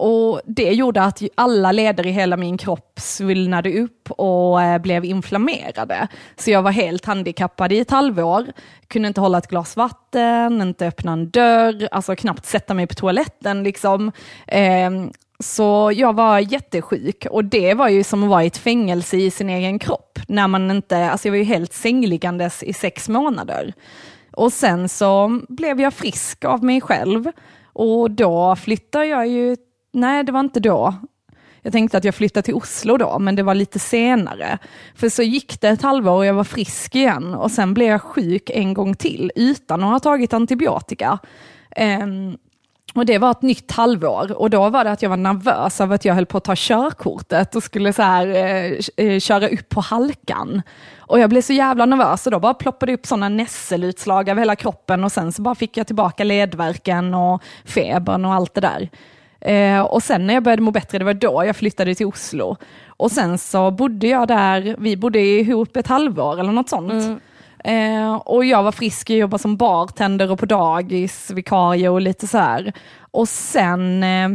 Och det gjorde att alla leder i hela min kropp svullnade upp och eh, blev inflammerade. Så jag var helt handikappad i ett halvår, kunde inte hålla ett glas vatten, inte öppna en dörr, alltså knappt sätta mig på toaletten. Liksom. Ehm, så jag var jättesjuk och det var ju som att vara i ett fängelse i sin egen kropp. När man inte, alltså jag var ju helt sängliggandes i sex månader. Och sen så blev jag frisk av mig själv och då flyttade jag ju nej det var inte då. Jag tänkte att jag flyttade till Oslo då, men det var lite senare. För så gick det ett halvår och jag var frisk igen och sen blev jag sjuk en gång till utan att ha tagit antibiotika. Um, och det var ett nytt halvår och då var det att jag var nervös över att jag höll på att ta körkortet och skulle så här, eh, eh, köra upp på halkan. Och jag blev så jävla nervös och då bara ploppade det upp sådana nässelutslag över hela kroppen och sen så bara fick jag tillbaka ledverken och febern och allt det där. Eh, och sen när jag började må bättre, det var då jag flyttade till Oslo. Och sen så bodde jag där, vi bodde ihop ett halvår eller något sånt. Mm. Eh, och jag var frisk, jag jobbade som bartender och på dagis, vikarie och lite så här. Och sen eh,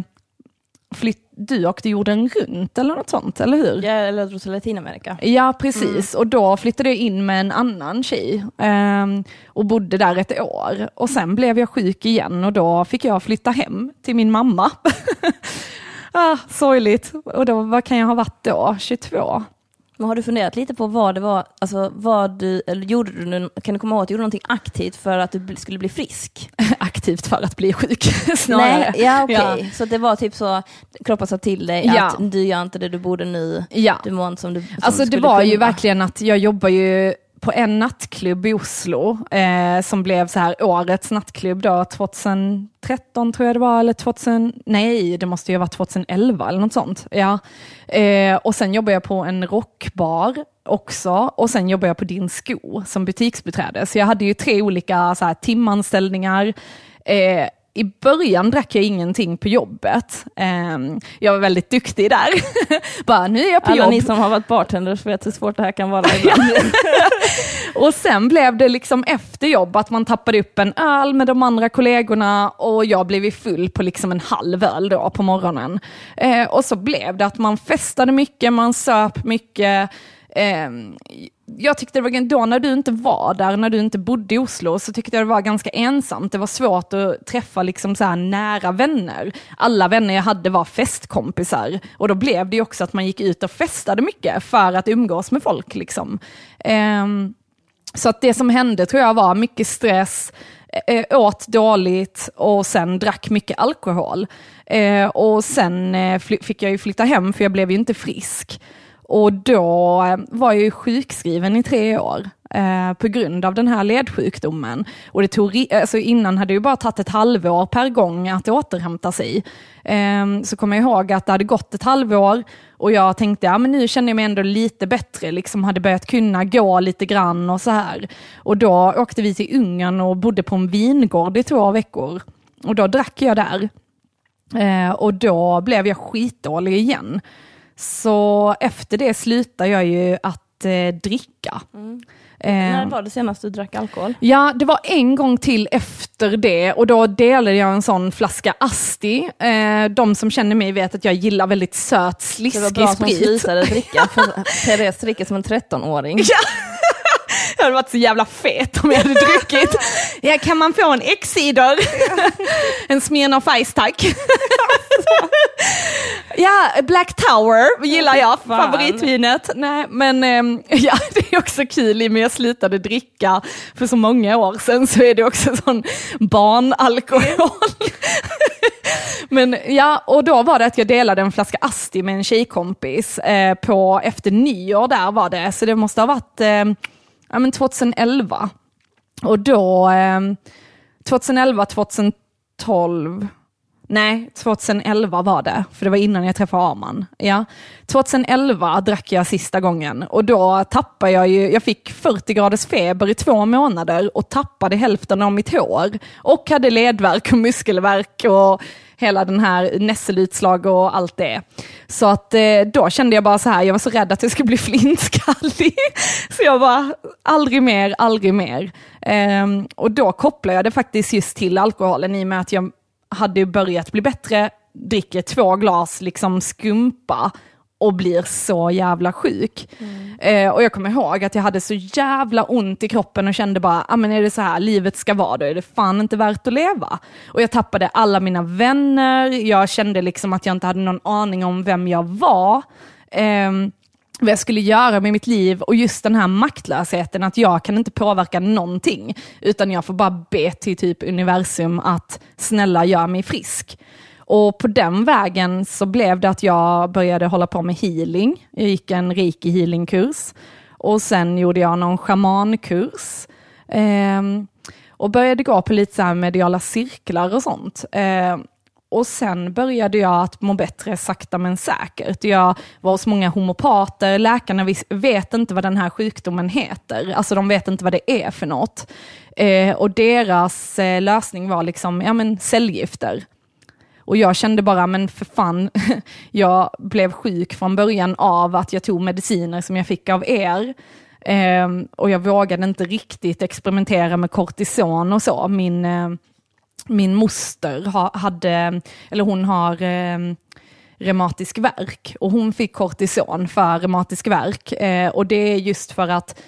flytt, du åkte jorden runt eller något sånt, eller hur? Ja, eller drog till Latinamerika. Ja, precis. Mm. Och då flyttade jag in med en annan tjej eh, och bodde där ett år. Och sen blev jag sjuk igen och då fick jag flytta hem till min mamma. ah, sorgligt. Och då, vad kan jag ha varit då? 22? Men har du funderat lite på vad det var, alltså vad du, eller gjorde du, kan du komma ihåg att du gjorde någonting aktivt för att du skulle bli frisk? aktivt för att bli sjuk snarare. Nej, ja okej. Okay. Ja. Så det var typ så, kroppen sa till dig ja. att du gör inte det du borde nu, ja. du mår inte som du som Alltså det var kunna. ju verkligen att jag jobbar ju på en nattklubb i Oslo eh, som blev så här årets nattklubb då 2013 tror jag det var, eller 2000, nej det måste ju ha varit 2011 eller något sånt. Ja. Eh, och sen jobbar jag på en rockbar också och sen jobbar jag på Din Sko som butiksbiträde. Så jag hade ju tre olika så här, timanställningar. Eh, i början drack jag ingenting på jobbet. Um, jag var väldigt duktig där. Bara, nu är jag på Alla jobb. ni som har varit bartenders vet hur svårt det här kan vara ibland. och sen blev det liksom efter jobb att man tappade upp en öl med de andra kollegorna och jag blev full på liksom en halv öl då på morgonen. Uh, och så blev det att man festade mycket, man söp mycket. Jag tyckte det var, då när du inte var där, när du inte bodde i Oslo, så tyckte jag det var ganska ensamt. Det var svårt att träffa liksom så här nära vänner. Alla vänner jag hade var festkompisar. Och då blev det också att man gick ut och festade mycket för att umgås med folk. Liksom. Um, så att det som hände tror jag var mycket stress, eh, eh, åt dåligt och sen drack mycket alkohol. Eh, och sen fick jag ju flytta hem för jag blev ju inte frisk. Och då eh, var jag ju sjukskriven i tre år eh, på grund av den här ledsjukdomen. Och det tog, alltså innan hade det ju bara tagit ett halvår per gång att återhämta sig. Eh, så kommer jag ihåg att det hade gått ett halvår och jag tänkte, ja men nu känner jag mig ändå lite bättre, liksom hade börjat kunna gå lite grann och så här. Och då åkte vi till Ungern och bodde på en vingård i två veckor. Och då drack jag där. Eh, och då blev jag skitdålig igen. Så efter det slutade jag ju att eh, dricka. Mm. Eh, När var det senast du drack alkohol? Ja, det var en gång till efter det och då delade jag en sån flaska Asti. Eh, de som känner mig vet att jag gillar väldigt söt, sliskig sprit. Det var bra sprit. som slutade dricka, för Therese dricker som en 13-åring. Ja. Jag hade varit så jävla fet om jag hade druckit. Ja, kan man få en X-cider? en Smirnoff Ice tack. ja, Black Tower gillar jag, favoritvinet. Nej, men ähm, ja, det är också kul i och med jag slutade dricka för så många år sedan så är det också sån barnalkohol. Men ja, och då var det att jag delade en flaska Asti med en tjejkompis eh, på efter nyår där var det, så det måste ha varit eh, ja, men 2011. Och då, eh, 2011, 2012, nej 2011 var det, för det var innan jag träffade Arman. Ja. 2011 drack jag sista gången och då tappade jag ju, jag fick 40 graders feber i två månader och tappade hälften av mitt hår och hade ledvärk och muskelvärk och hela den här nässelutslag och allt det. Så att eh, då kände jag bara så här, jag var så rädd att jag skulle bli flintskallig. Så jag bara, aldrig mer, aldrig mer. Ehm, och då kopplade jag det faktiskt just till alkoholen i och med att jag hade börjat bli bättre, dricker två glas liksom skumpa och blir så jävla sjuk. Mm. Eh, och jag kommer ihåg att jag hade så jävla ont i kroppen och kände bara, ah, men är det så här livet ska vara, då är det fan inte värt att leva. Och jag tappade alla mina vänner, jag kände liksom att jag inte hade någon aning om vem jag var. Eh, vad jag skulle göra med mitt liv och just den här maktlösheten att jag kan inte påverka någonting, utan jag får bara be till typ universum att snälla gör mig frisk. Och på den vägen så blev det att jag började hålla på med healing. Jag gick en reiki healingkurs och sen gjorde jag någon shamankurs. Eh, och började gå på lite så här mediala cirklar och sånt. Eh, och sen började jag att må bättre sakta men säkert. Jag var hos många homopater, läkarna vet inte vad den här sjukdomen heter, alltså de vet inte vad det är för något. Eh, och deras eh, lösning var liksom, ja men cellgifter. Och jag kände bara, men för fan, jag blev sjuk från början av att jag tog mediciner som jag fick av er. Eh, och jag vågade inte riktigt experimentera med kortison och så. Min, eh, min moster ha, hade, eller hon har eh, reumatisk verk och hon fick kortison för reumatisk verk. Eh, och det är just för att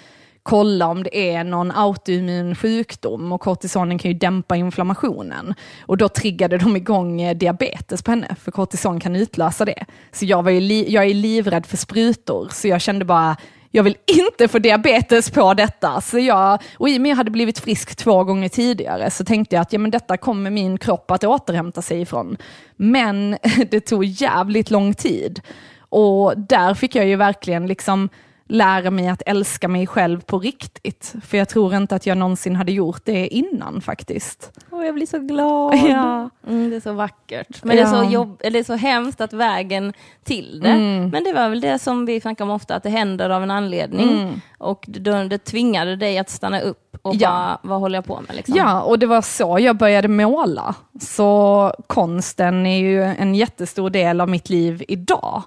kolla om det är någon autoimmun sjukdom och kortisonen kan ju dämpa inflammationen. Och då triggade de igång eh, diabetes på henne, för kortison kan utlösa det. Så jag, var ju li jag är livrädd för sprutor, så jag kände bara, jag vill inte få diabetes på detta. Så jag, och i och med att jag hade blivit frisk två gånger tidigare så tänkte jag att ja, men detta kommer min kropp att återhämta sig ifrån. Men det tog jävligt lång tid. Och där fick jag ju verkligen liksom lära mig att älska mig själv på riktigt. För jag tror inte att jag någonsin hade gjort det innan faktiskt. Oh, jag blir så glad. Ja. Mm, det är så vackert. Men ja. det, är så jobb, det är så hemskt att vägen till det. Mm. Men det var väl det som vi snackar om ofta, att det händer av en anledning. Mm. Och det, det tvingade dig att stanna upp och ja. bara, vad håller jag på med? Liksom? Ja, och det var så jag började måla. Så konsten är ju en jättestor del av mitt liv idag.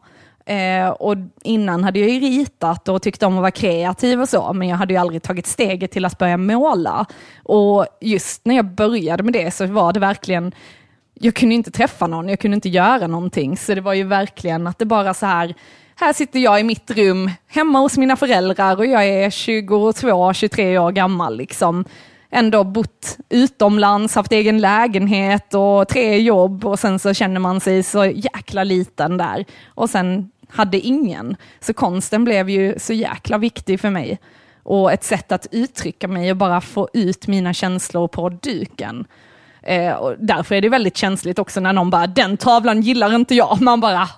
Eh, och innan hade jag ju ritat och tyckt om att vara kreativ och så, men jag hade ju aldrig tagit steget till att börja måla. Och just när jag började med det så var det verkligen, jag kunde inte träffa någon, jag kunde inte göra någonting, så det var ju verkligen att det bara så här, här sitter jag i mitt rum hemma hos mina föräldrar och jag är 22-23 år gammal. Liksom. Ändå bott utomlands, haft egen lägenhet och tre jobb och sen så känner man sig så jäkla liten där. Och sen hade ingen. Så konsten blev ju så jäkla viktig för mig. Och ett sätt att uttrycka mig och bara få ut mina känslor på duken. Eh, och därför är det väldigt känsligt också när någon bara, den tavlan gillar inte jag. Man bara,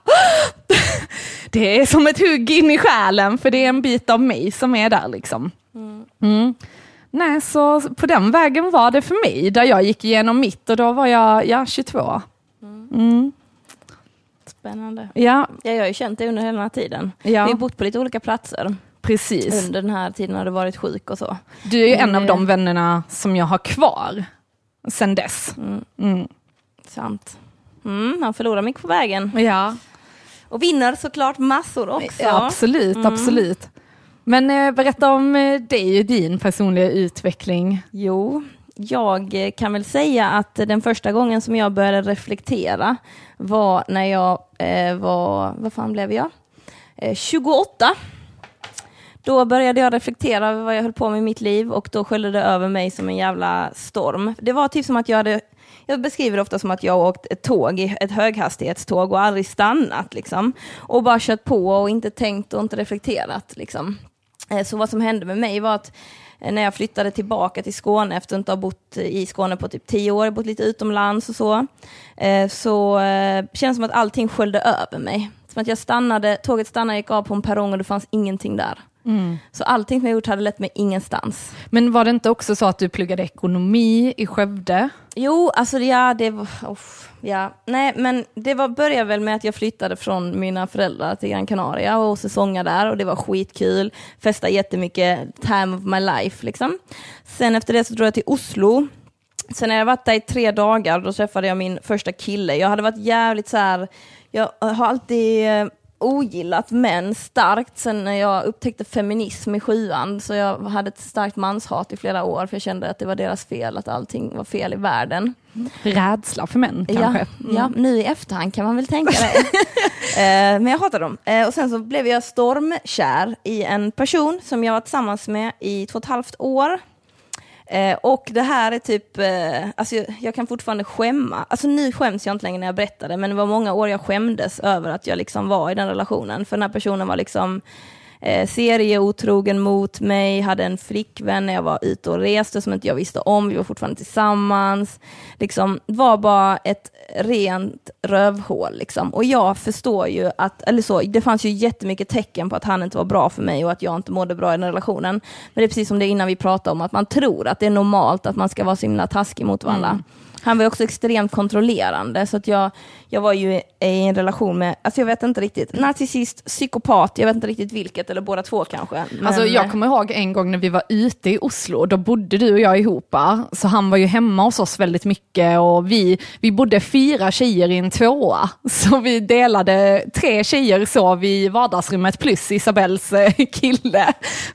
det är som ett hugg in i själen, för det är en bit av mig som är där liksom. Mm. Nej, så på den vägen var det för mig, där jag gick igenom mitt och då var jag ja, 22. Mm. mm. Spännande. Ja. ja. Jag har ju känt det under hela den här tiden. Ja. Vi har bott på lite olika platser. Precis. Under den här tiden har du varit sjuk och så. Du är ju en av de vännerna som jag har kvar sen dess. Mm. Mm. Sant. Mm, man förlorar mycket på vägen. Ja. Och vinner såklart massor också. Ja, absolut, mm. absolut. Men eh, berätta om eh, dig och din personliga utveckling. Jo, jag eh, kan väl säga att den första gången som jag började reflektera var när jag eh, var, vad fan blev jag? Eh, 28. Då började jag reflektera över vad jag höll på med i mitt liv och då sköljde det över mig som en jävla storm. Det var typ som att jag hade jag beskriver det ofta som att jag har åkt ett tåg, ett höghastighetståg och aldrig stannat liksom. Och bara kört på och inte tänkt och inte reflekterat liksom. Eh, så vad som hände med mig var att eh, när jag flyttade tillbaka till Skåne efter att inte ha bott i Skåne på typ tio år, bott lite utomlands och så, eh, så kändes det som att allting sköljde över mig. Som att jag stannade, tåget stannade, gick av på en perrong och det fanns ingenting där. Mm. Så allting som jag gjort hade lett mig ingenstans. Men var det inte också så att du pluggade ekonomi i Skövde? Jo, alltså ja, det var... Oh, ja. Nej, men det var, började väl med att jag flyttade från mina föräldrar till Gran Canaria och säsongade där och det var skitkul. Festade jättemycket, time of my life liksom. Sen efter det så drog jag till Oslo. Sen när jag varit där i tre dagar, då träffade jag min första kille. Jag hade varit jävligt så här, jag har alltid ogillat män starkt sen när jag upptäckte feminism i sjuan. Så jag hade ett starkt manshat i flera år för jag kände att det var deras fel, att allting var fel i världen. Rädsla för män kanske? Ja, mm. ja nu i efterhand kan man väl tänka det. eh, men jag hatar dem. Eh, och sen så blev jag stormkär i en person som jag var tillsammans med i två och ett halvt år. Eh, och det här är typ, eh, alltså jag, jag, kan fortfarande skämma, alltså nu skäms jag inte längre när jag berättar det, men det var många år jag skämdes över att jag liksom var i den relationen, för den här personen var liksom eh, serieotrogen mot mig, hade en flickvän när jag var ute och reste som inte jag visste om, vi var fortfarande tillsammans. Liksom, var bara ett rent rövhål. Liksom. Och jag förstår ju att, eller så, det fanns ju jättemycket tecken på att han inte var bra för mig och att jag inte mådde bra i den relationen. Men det är precis som det innan vi pratade om, att man tror att det är normalt att man ska vara så himla taskig mot varandra. Mm. Han var också extremt kontrollerande, så att jag, jag var ju i en relation med, alltså jag vet inte riktigt, narcissist, psykopat, jag vet inte riktigt vilket, eller båda två kanske. Men... Alltså jag kommer ihåg en gång när vi var ute i Oslo, då bodde du och jag ihop, så han var ju hemma hos oss väldigt mycket och vi, vi bodde fyra tjejer i en tvåa, så vi delade, tre tjejer sov i vardagsrummet plus Isabells eh, kille.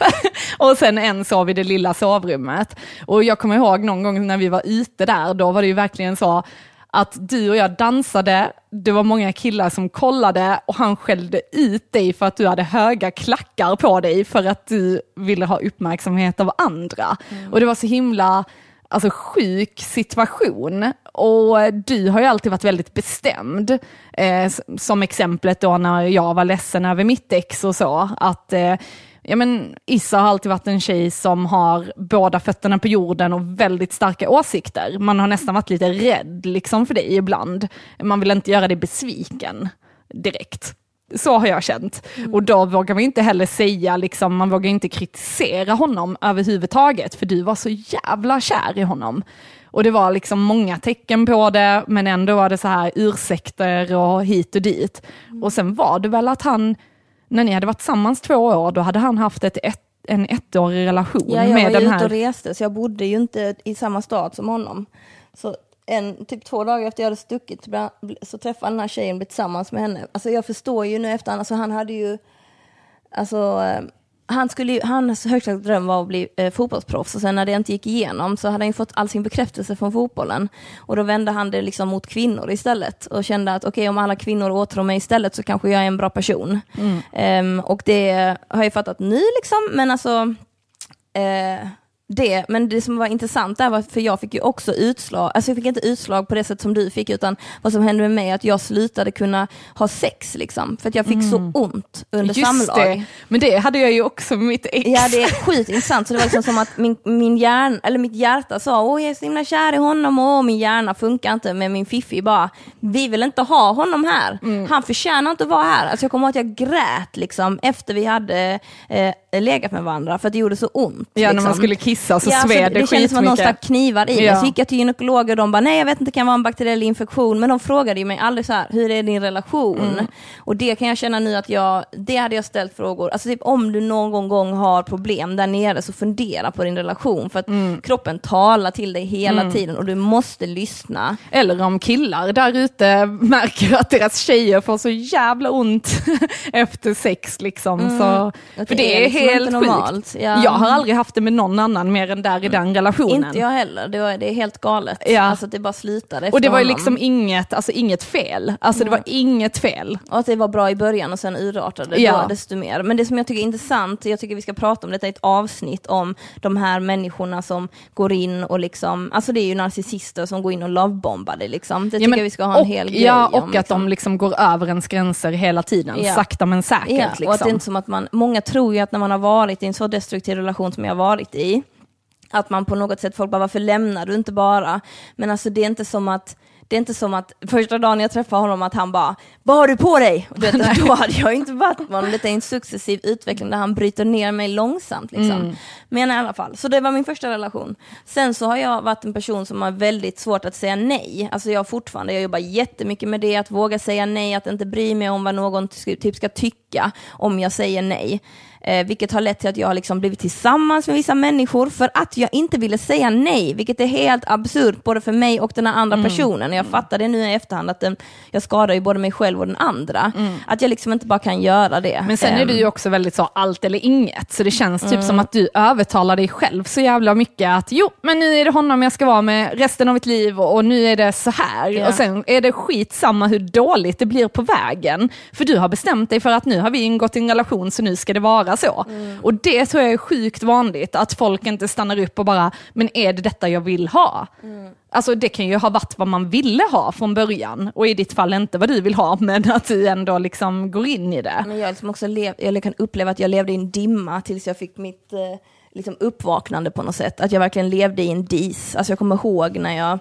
och sen en sov i det lilla sovrummet. Och jag kommer ihåg någon gång när vi var ute där, då var det ju verkligen så att du och jag dansade, det var många killar som kollade och han skällde ut dig för att du hade höga klackar på dig för att du ville ha uppmärksamhet av andra. Mm. Och det var så himla alltså, sjuk situation. Och du har ju alltid varit väldigt bestämd. Eh, som exemplet då när jag var ledsen över mitt ex och så, att eh, ja men Issa har alltid varit en tjej som har båda fötterna på jorden och väldigt starka åsikter. Man har nästan varit lite rädd liksom för dig ibland. Man vill inte göra dig besviken direkt. Så har jag känt. Mm. Och då vågar man inte heller säga, liksom, man vågar inte kritisera honom överhuvudtaget, för du var så jävla kär i honom. Och det var liksom många tecken på det, men ändå var det så här ursäkter och hit och dit. Mm. Och sen var det väl att han när ni hade varit tillsammans två år, då hade han haft ett, ett en ettårig relation ja, med den här... Jag var ute och reste, så jag bodde ju inte i samma stad som honom. Så en, typ två dagar efter jag hade stuckit så träffade den här tjejen blev tillsammans med henne. Alltså jag förstår ju nu efter, alltså han hade ju, alltså eh, han skulle, hans högsta dröm var att bli eh, fotbollsproffs och sen när det inte gick igenom så hade han fått all sin bekräftelse från fotbollen. Och då vände han det liksom mot kvinnor istället och kände att okej okay, om alla kvinnor åtrår mig istället så kanske jag är en bra person. Mm. Um, och det har jag fattat nu liksom, men alltså uh, det, men det som var intressant där var, för jag fick ju också utslag, alltså jag fick inte utslag på det sätt som du fick, utan vad som hände med mig att jag slutade kunna ha sex, liksom, för att jag fick mm. så ont under Just samlag. Det. Men det hade jag ju också med mitt ex. Ja, det är sjukt Så det var liksom som att min, min hjärn, eller mitt hjärta sa, åh jag är så himla kär i honom, och min hjärna funkar inte, med min fiffi bara, vi vill inte ha honom här. Mm. Han förtjänar inte att vara här. Alltså jag kommer ihåg att jag grät liksom, efter vi hade eh, legat med varandra, för att det gjorde så ont. Ja, liksom. när man skulle kissa kissa så ja, sved det, det kändes som att någon stack knivar i ja. Så gick jag till gynekologer och de bara, nej jag vet inte, det kan vara en bakteriell infektion. Men de frågade ju mig aldrig så här, hur är din relation? Mm. Och det kan jag känna nu att jag, det hade jag ställt frågor. Alltså typ om du någon gång har problem där nere så fundera på din relation. För att mm. kroppen talar till dig hela mm. tiden och du måste lyssna. Eller om killar där ute märker att deras tjejer får så jävla ont efter sex liksom. Mm. Så, för det är, liksom helt sjukt. Ja. Jag har aldrig haft det med någon annan han mer än där i den relationen. Inte jag heller, det, var, det är helt galet. Ja. Alltså det bara slutade Och det var ju liksom inget, alltså inget fel. Alltså det var inget fel. Och att det var bra i början och sen urartade det ja. desto mer. Men det som jag tycker är intressant, jag tycker vi ska prata om detta i ett avsnitt om de här människorna som går in och liksom, alltså det är ju narcissister som går in och lovebombar det liksom. Det tycker ja, men, jag vi ska ha en och, hel grej Ja, och om, liksom. att de liksom går över ens gränser hela tiden, ja. sakta men säkert. Ja, liksom. och att det är inte som att man, många tror ju att när man har varit i en så destruktiv relation som jag har varit i, att man på något sätt, folk bara varför lämnar du inte bara? Men alltså det är inte som att det är inte som att första dagen jag träffade honom att han bara, vad har du på dig? Och vet, då hade jag inte varit med. Detta är en successiv utveckling där han bryter ner mig långsamt. Liksom. Mm. Men i alla fall, så det var min första relation. Sen så har jag varit en person som har väldigt svårt att säga nej. Alltså jag fortfarande, jag jobbar jättemycket med det, att våga säga nej, att inte bry mig om vad någon typ ska tycka om jag säger nej. Eh, vilket har lett till att jag har liksom blivit tillsammans med vissa människor för att jag inte ville säga nej, vilket är helt absurt både för mig och den andra mm. personen. Jag fattar det nu i efterhand att den, jag skadar ju både mig själv och den andra. Mm. Att jag liksom inte bara kan göra det. Men sen är du ju också väldigt så allt eller inget, så det känns typ mm. som att du övertalar dig själv så jävla mycket att jo, men nu är det honom jag ska vara med resten av mitt liv och, och nu är det så här. Ja. Och sen är det skit samma hur dåligt det blir på vägen. För du har bestämt dig för att nu har vi ingått i en relation så nu ska det vara så. Och det tror jag är sjukt vanligt, att folk inte stannar upp och bara, men är det detta jag vill ha? Alltså det kan ju ha varit vad man ville ha från början, och i ditt fall inte vad du vill ha, men att du ändå liksom går in i det. Men jag, liksom också lev, jag liksom kan uppleva att jag levde i en dimma tills jag fick mitt eh, liksom uppvaknande på något sätt. Att jag verkligen levde i en dis. Alltså jag kommer ihåg när jag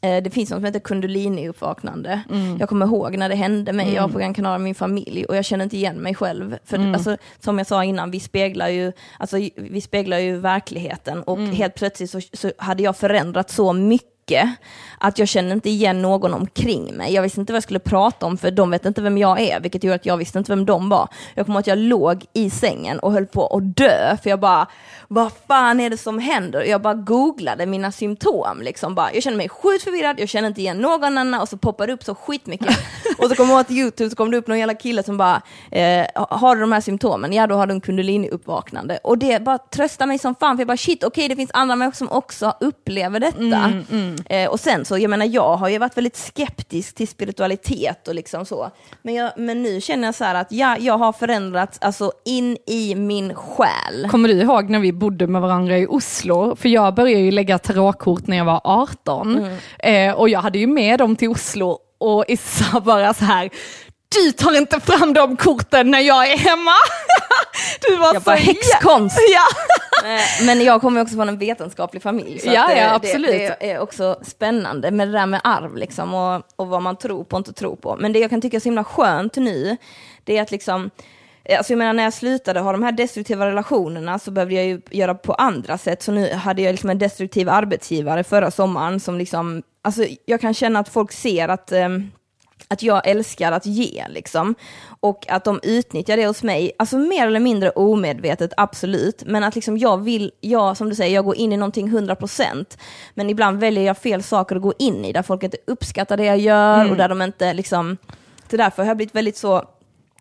det finns något som heter kundalini-uppvaknande. Jag kommer ihåg när det hände mig, jag var på Gran Canaria med min familj och jag kände inte igen mig själv. För alltså, som jag sa innan, vi speglar ju, alltså, vi speglar ju verkligheten. Och helt plötsligt så, så hade jag förändrat så mycket att jag kände inte igen någon omkring mig. Jag visste inte vad jag skulle prata om för de vet inte vem jag är, vilket gjorde att jag visste inte vem de var. Jag kommer att jag låg i sängen och höll på att dö, för jag bara, vad fan är det som händer? Jag bara googlade mina symptom, liksom bara, jag kände mig sjukt förvirrad, jag kände inte igen någon annan och så poppade det upp så skitmycket. och så kom jag åt YouTube så kom det upp någon jävla kille som bara, eh, har du de här symptomen? Ja, då har du en kundalini-uppvaknande. Och det bara tröstar mig som fan, för jag bara shit, okej, det finns andra människor som också upplever detta. Eh, och sen så, jag menar, jag har ju varit väldigt skeptisk till spiritualitet och liksom så. Men, jag, men nu känner jag så här att ja, jag har förändrats alltså in i min själ. Kommer du ihåg när vi bodde med varandra i Oslo? För jag började ju lägga tarotkort när jag var 18. Eh, och jag hade ju med dem till Oslo och Issa bara så här, du tar inte fram de korten när jag är hemma. du var Jag så bara, häxkonst! Ja. Eh, Men jag kommer också från en vetenskaplig familj. Så Ja, det, ja, absolut. Det, det är också spännande med det där med arv liksom, och, och vad man tror på och inte tror på. Men det jag kan tycka är så himla skönt nu, det är att liksom Alltså jag menar när jag slutade ha de här destruktiva relationerna så behövde jag ju göra på andra sätt. Så nu hade jag liksom en destruktiv arbetsgivare förra sommaren som liksom, alltså jag kan känna att folk ser att ehm, att jag älskar att ge liksom. Och att de utnyttjar det hos mig, alltså mer eller mindre omedvetet, absolut. Men att liksom jag vill, jag som du säger, jag går in i någonting 100%. Men ibland väljer jag fel saker att gå in i, där folk inte uppskattar det jag gör och där de inte liksom, det är därför har jag blivit väldigt så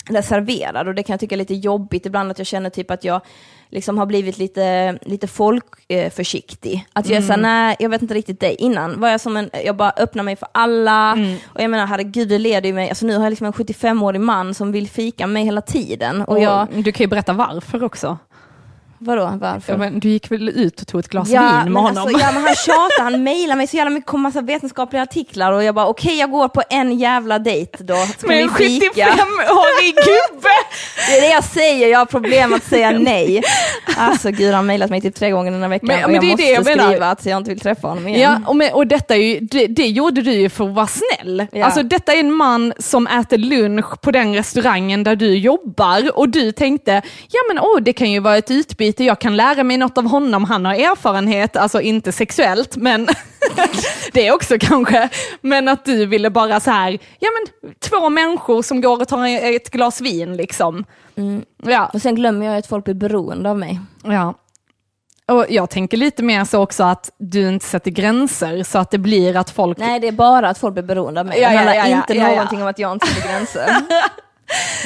reserverad och det kan jag tycka är lite jobbigt ibland att jag känner typ att jag liksom har blivit lite, lite folkförsiktig. Att jag är såhär, nej jag vet inte riktigt dig. Innan var jag som en, jag bara öppnar mig för alla och jag menar herregud det leder ju mig, alltså nu har jag liksom en 75-årig man som vill fika med mig hela tiden och Och jag, Du kan ju berätta varför också. Vadå varför? Ja, men Du gick väl ut och tog ett glas Ja vin men, med honom? alltså, ja, men han tjatar, han mejlar mig så jävla mycket om massa vetenskapliga artiklar och jag bara okej jag går på en jävla dejt då. Ska med en vi fika? 75-årig gubbe! Det är det jag säger, jag har problem att säga nej. Alltså gud, han har mejlat mig typ tre gånger den här veckan Men- och men jag det är måste det jag menar. skriva att jag inte vill träffa honom igen. Ja, och, med, och detta är ju, det, det gjorde du ju för att vara snäll. Ja. Alltså detta är en man som äter lunch på den restaurangen där du jobbar och du tänkte, ja men åh, det kan ju vara ett utbyte, jag kan lära mig något av honom, han har erfarenhet, alltså inte sexuellt, men det också kanske, men att du ville bara så här, ja men två människor som går och tar ett glas vin liksom. Ja. Och sen glömmer jag att folk blir beroende av mig. Ja. Och jag tänker lite mer så också att du inte sätter gränser så att det blir att folk... Nej, det är bara att folk blir beroende av mig. Ja, det ja, handlar ja, ja, inte ja, ja. någonting om att jag inte sätter gränser.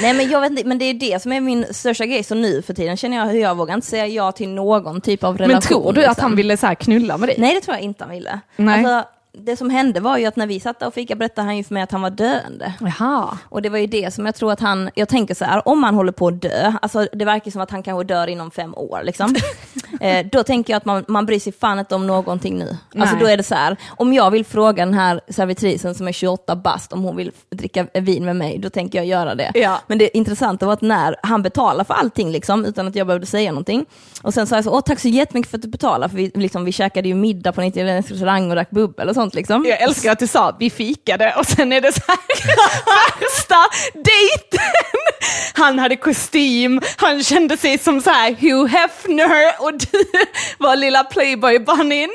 Nej men jag vet inte, men det är det som är min största grej, så nu för tiden känner jag hur jag vågar inte säga ja till någon typ av relation. Men tror du att liksom. han ville så knulla med dig? Nej det tror jag inte han ville. Nej. Alltså, det som hände var ju att när vi satt där och fika berättade han ju för mig att han var döende. Jaha. Och det var ju det som jag tror att han, jag tänker så här, om han håller på att dö, alltså det verkar som att han kanske dör inom fem år liksom. eh, då tänker jag att man, man bryr sig fan inte om någonting nu. Alltså Nej. då är det så här, om jag vill fråga den här servitrisen som är 28 bast om hon vill dricka vin med mig, då tänker jag göra det. Ja. Men det intressanta var att när han betalar för allting liksom, utan att jag behövde säga någonting, och sen sa jag så, åh tack så jättemycket för att du betalar, för vi, liksom, vi käkade ju middag på en italiensk restaurang och drack bubbel och sånt liksom. Jag älskar att du sa vi fikade och sen är det så här värsta dejten. Han hade kostym, han kände sig som så här Hugh Hefner och du var lilla Playboy Bunnyn.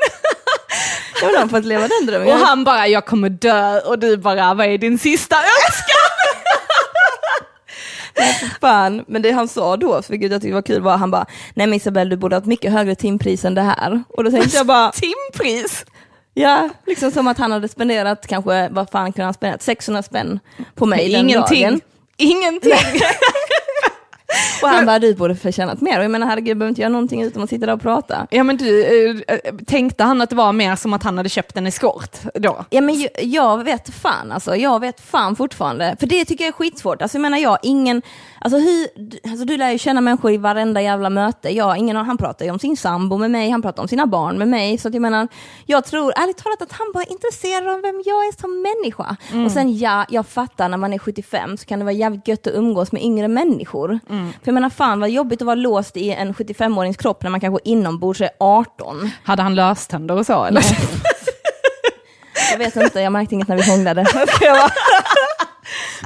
Jag vill ha fått leva den drömmen. Och han bara, jag kommer dö och du bara, vad är din sista önskan? Fan, men det han sa då, för gud jag tyckte det var kul, var han bara, nej men Isabel du borde ha ett mycket högre timpris än det här. Och då tänkte jag bara, Timpris. Ja, liksom som att han hade spenderat kanske, vad fan kunde han spenderat, 600 spänn på mig den Ingenting. dagen. Ingenting. Och han bara, du borde förtjänat mer. Och jag menar herregud, behöver inte göra någonting utom att sitta där och prata. Ja men du, eh, tänkte han att det var mer som att han hade köpt en eskort då? Ja men jag, jag vet fan alltså, jag vet fan fortfarande. För det tycker jag är skitsvårt. Alltså jag menar jag, ingen, alltså, hur, alltså du lär ju känna människor i varenda jävla möte. Jag, ingen, han pratar ju om sin sambo med mig, han pratar om sina barn med mig. Så att jag menar, jag tror ärligt talat att han bara är intresserad av vem jag är som människa. Och sen ja, jag fattar när man är 75 så kan det vara jävligt gött att umgås med yngre människor. För jag menar fan vad jobbigt att vara låst i en 75-årings kropp när man kanske inombords är 18. Hade han löständer och så eller? Jag vet inte, jag märkte inget när vi hånglade.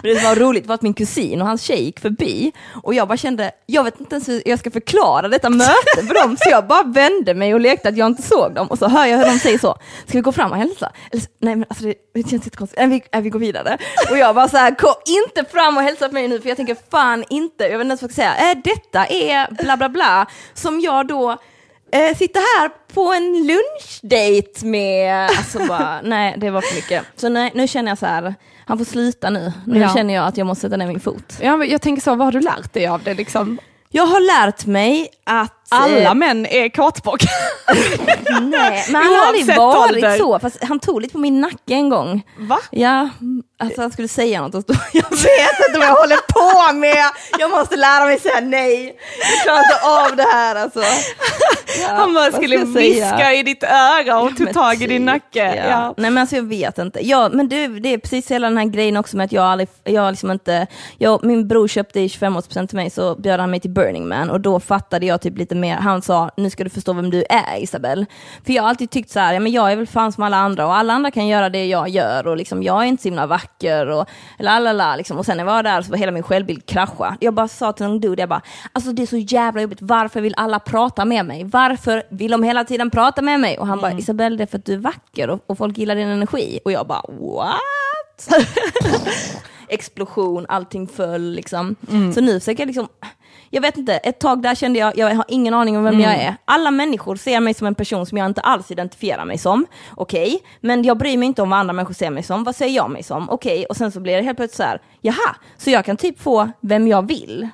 Men det som var roligt var att min kusin och hans tjej gick förbi och jag bara kände, jag vet inte ens hur jag ska förklara detta möte för dem, så jag bara vände mig och lekte att jag inte såg dem. Och så hör jag hur de säger så, ska vi gå fram och hälsa? Eller, nej men alltså det, det känns jättekonstigt, nej, äh, vi, nej, vi går vidare. Och jag bara så här, gå inte fram och hälsa på mig nu för jag tänker fan inte, jag vet inte ens vad jag ska säga, äh, detta är bla bla bla, som jag då eh, sitter här på en lunchdate med, alltså bara, nej det var för mycket. Så nej, nu känner jag så här, han får sluta nu. Nu Ja. känner jag att jag måste sätta ner min fot. Ja, men jag tänker så, vad har du lärt dig av det liksom? Jag har lärt mig att... Alla män är kåtbock. nej, men han har aldrig varit ålder. så. Fast han tog lite på min nacke en gång. Va? Ja, alltså han skulle säga något och stå, jag vet inte vad jag håller på med. Jag måste lära mig säga nej. Jag klarar inte av det här alltså. Ja, Han bara skulle viska i ditt öra och tog Men tag i din typ, nacke. Ja. Ja. Nej men alltså jag vet inte. Ja, men du, det är precis hela den här grejen också med att jag aldrig, jag liksom inte, jag, min bror köpte i 25-årspresent till mig så bjöd han mig till Burning Man och då fattade jag typ lite mer, han sa nu ska du förstå vem du är Isabel. För jag har alltid tyckt så här, ja men jag är väl fan som alla andra och alla andra kan göra det jag gör och liksom jag är inte så himla vacker och lalala liksom. Och sen när jag var där så var hela min självbild krascha. Jag bara sa till någon dude, jag bara, alltså det är så jävla jobbigt, varför vill alla prata med mig? Varför vill de hela tiden prata med mig? Och han bara, Isabel det är för att du är vacker och, och folk gillar din energi. Och jag bara, what? Explosion, allting föll liksom. Så nu försöker jag liksom, jag vet inte, ett tag där kände jag, jag har ingen aning om vem jag är. Alla människor ser mig som en person som jag inte alls identifierar mig som. Okej, men jag bryr mig inte om vad andra människor ser mig som. Vad ser jag mig som? Okej, och sen så blir det helt plötsligt så här, jaha, så jag kan typ få vem jag vill.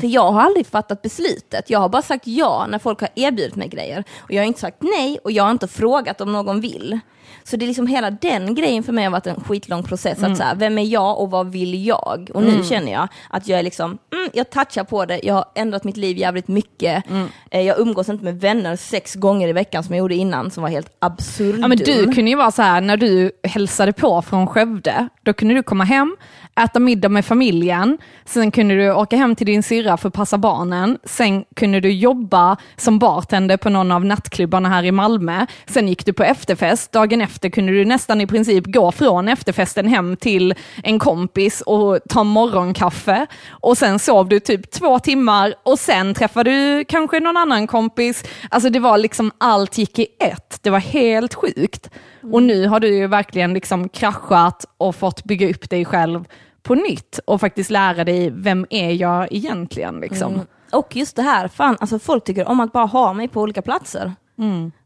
För jag har aldrig fattat beslutet. Jag har bara sagt ja när folk har erbjudit mig grejer. Och jag har inte sagt nej och jag har inte frågat om någon vill. Så det är liksom hela den grejen för mig har varit en skitlång process. Att så här, vem är jag och vad vill jag? Och nu känner jag att jag är liksom, mm, jag touchar på det. Jag har ändrat mitt liv jävligt mycket. Eh, Jag umgås inte med vänner sex gånger i veckan som jag gjorde innan som var helt absurd. Ja, men du kunde ju vara så här, när du hälsade på från Skövde, då kunde du komma hem, äta middag med familjen, sen kunde du åka hem till din syrra för att passa barnen, sen kunde du jobba som bartender på någon av nattklubbarna här i Malmö, sen gick du på efterfest, dagen efter kunde du nästan i princip gå från efterfesten hem till en kompis och ta morgonkaffe och sen sov du typ två timmar och sen träffade du kanske någon annan kompis. Alltså det var liksom allt gick i ett. Det var helt sjukt. Och nu har du ju verkligen liksom kraschat och fått bygga upp dig själv på nytt och faktiskt lära dig vem är jag egentligen liksom. Mm. Och just det här, fan, alltså folk tycker om att bara ha mig på olika platser.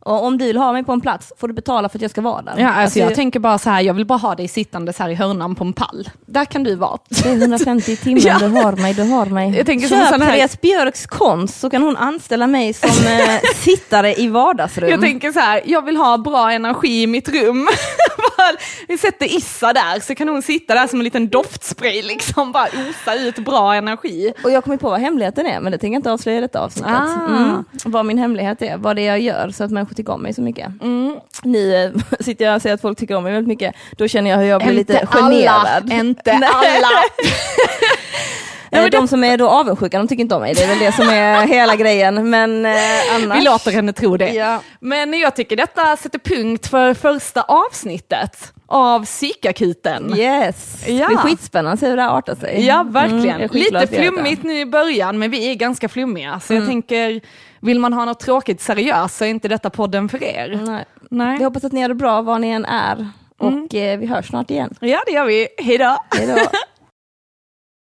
Och om du vill ha mig på en plats får du betala för att jag ska vara där. Ja, alltså jag tänker bara så här, jag vill bara ha dig sittandes här i hörnan på en pall. Där kan du vara. det är 150 i timmen, Ja. du har mig, du har mig. Jag tänker som Köp sån här- Therese Björks konst så kan hon anställa mig som eh, sittare i vardagsrum. Jag tänker så här, jag vill ha bra energi i mitt rum. Bara, Vi sätter Issa där så kan hon sitta där som en liten doftspray liksom, bara osa ut bra energi. Och jag kommer på vad hemligheten är, men det tänker jag inte avslöja i detta avsnittet. Ah. Mm. Vad min hemlighet är, vad det är jag gör så att människor tycker om mig så mycket. Mm. Nu eh, sitter jag och säger att folk tycker om mig väldigt mycket, då känner jag hur jag blir lite Inte generad. alla, inte alla. Men De som är då avundsjuka, de tycker inte om mig. Det är väl det som är hela grejen. Men eh, annars... Vi låter henne tro det. Ja. Men jag tycker detta sätter punkt för första avsnittet av Psykakuten. Yes, Ja. det är skitspännande att se hur det här artar sig. Ja, Mm, verkligen. skitglad Lite flummigt nu i början, men vi är ganska flummiga. Så Mm. jag tänker, vill man ha något tråkigt seriöst så är inte detta podden för er. Nej. Nej. Jag hoppas att ni har det bra var ni än är. Mm. Och eh, vi hörs snart igen. Ja, det gör vi. Hej då.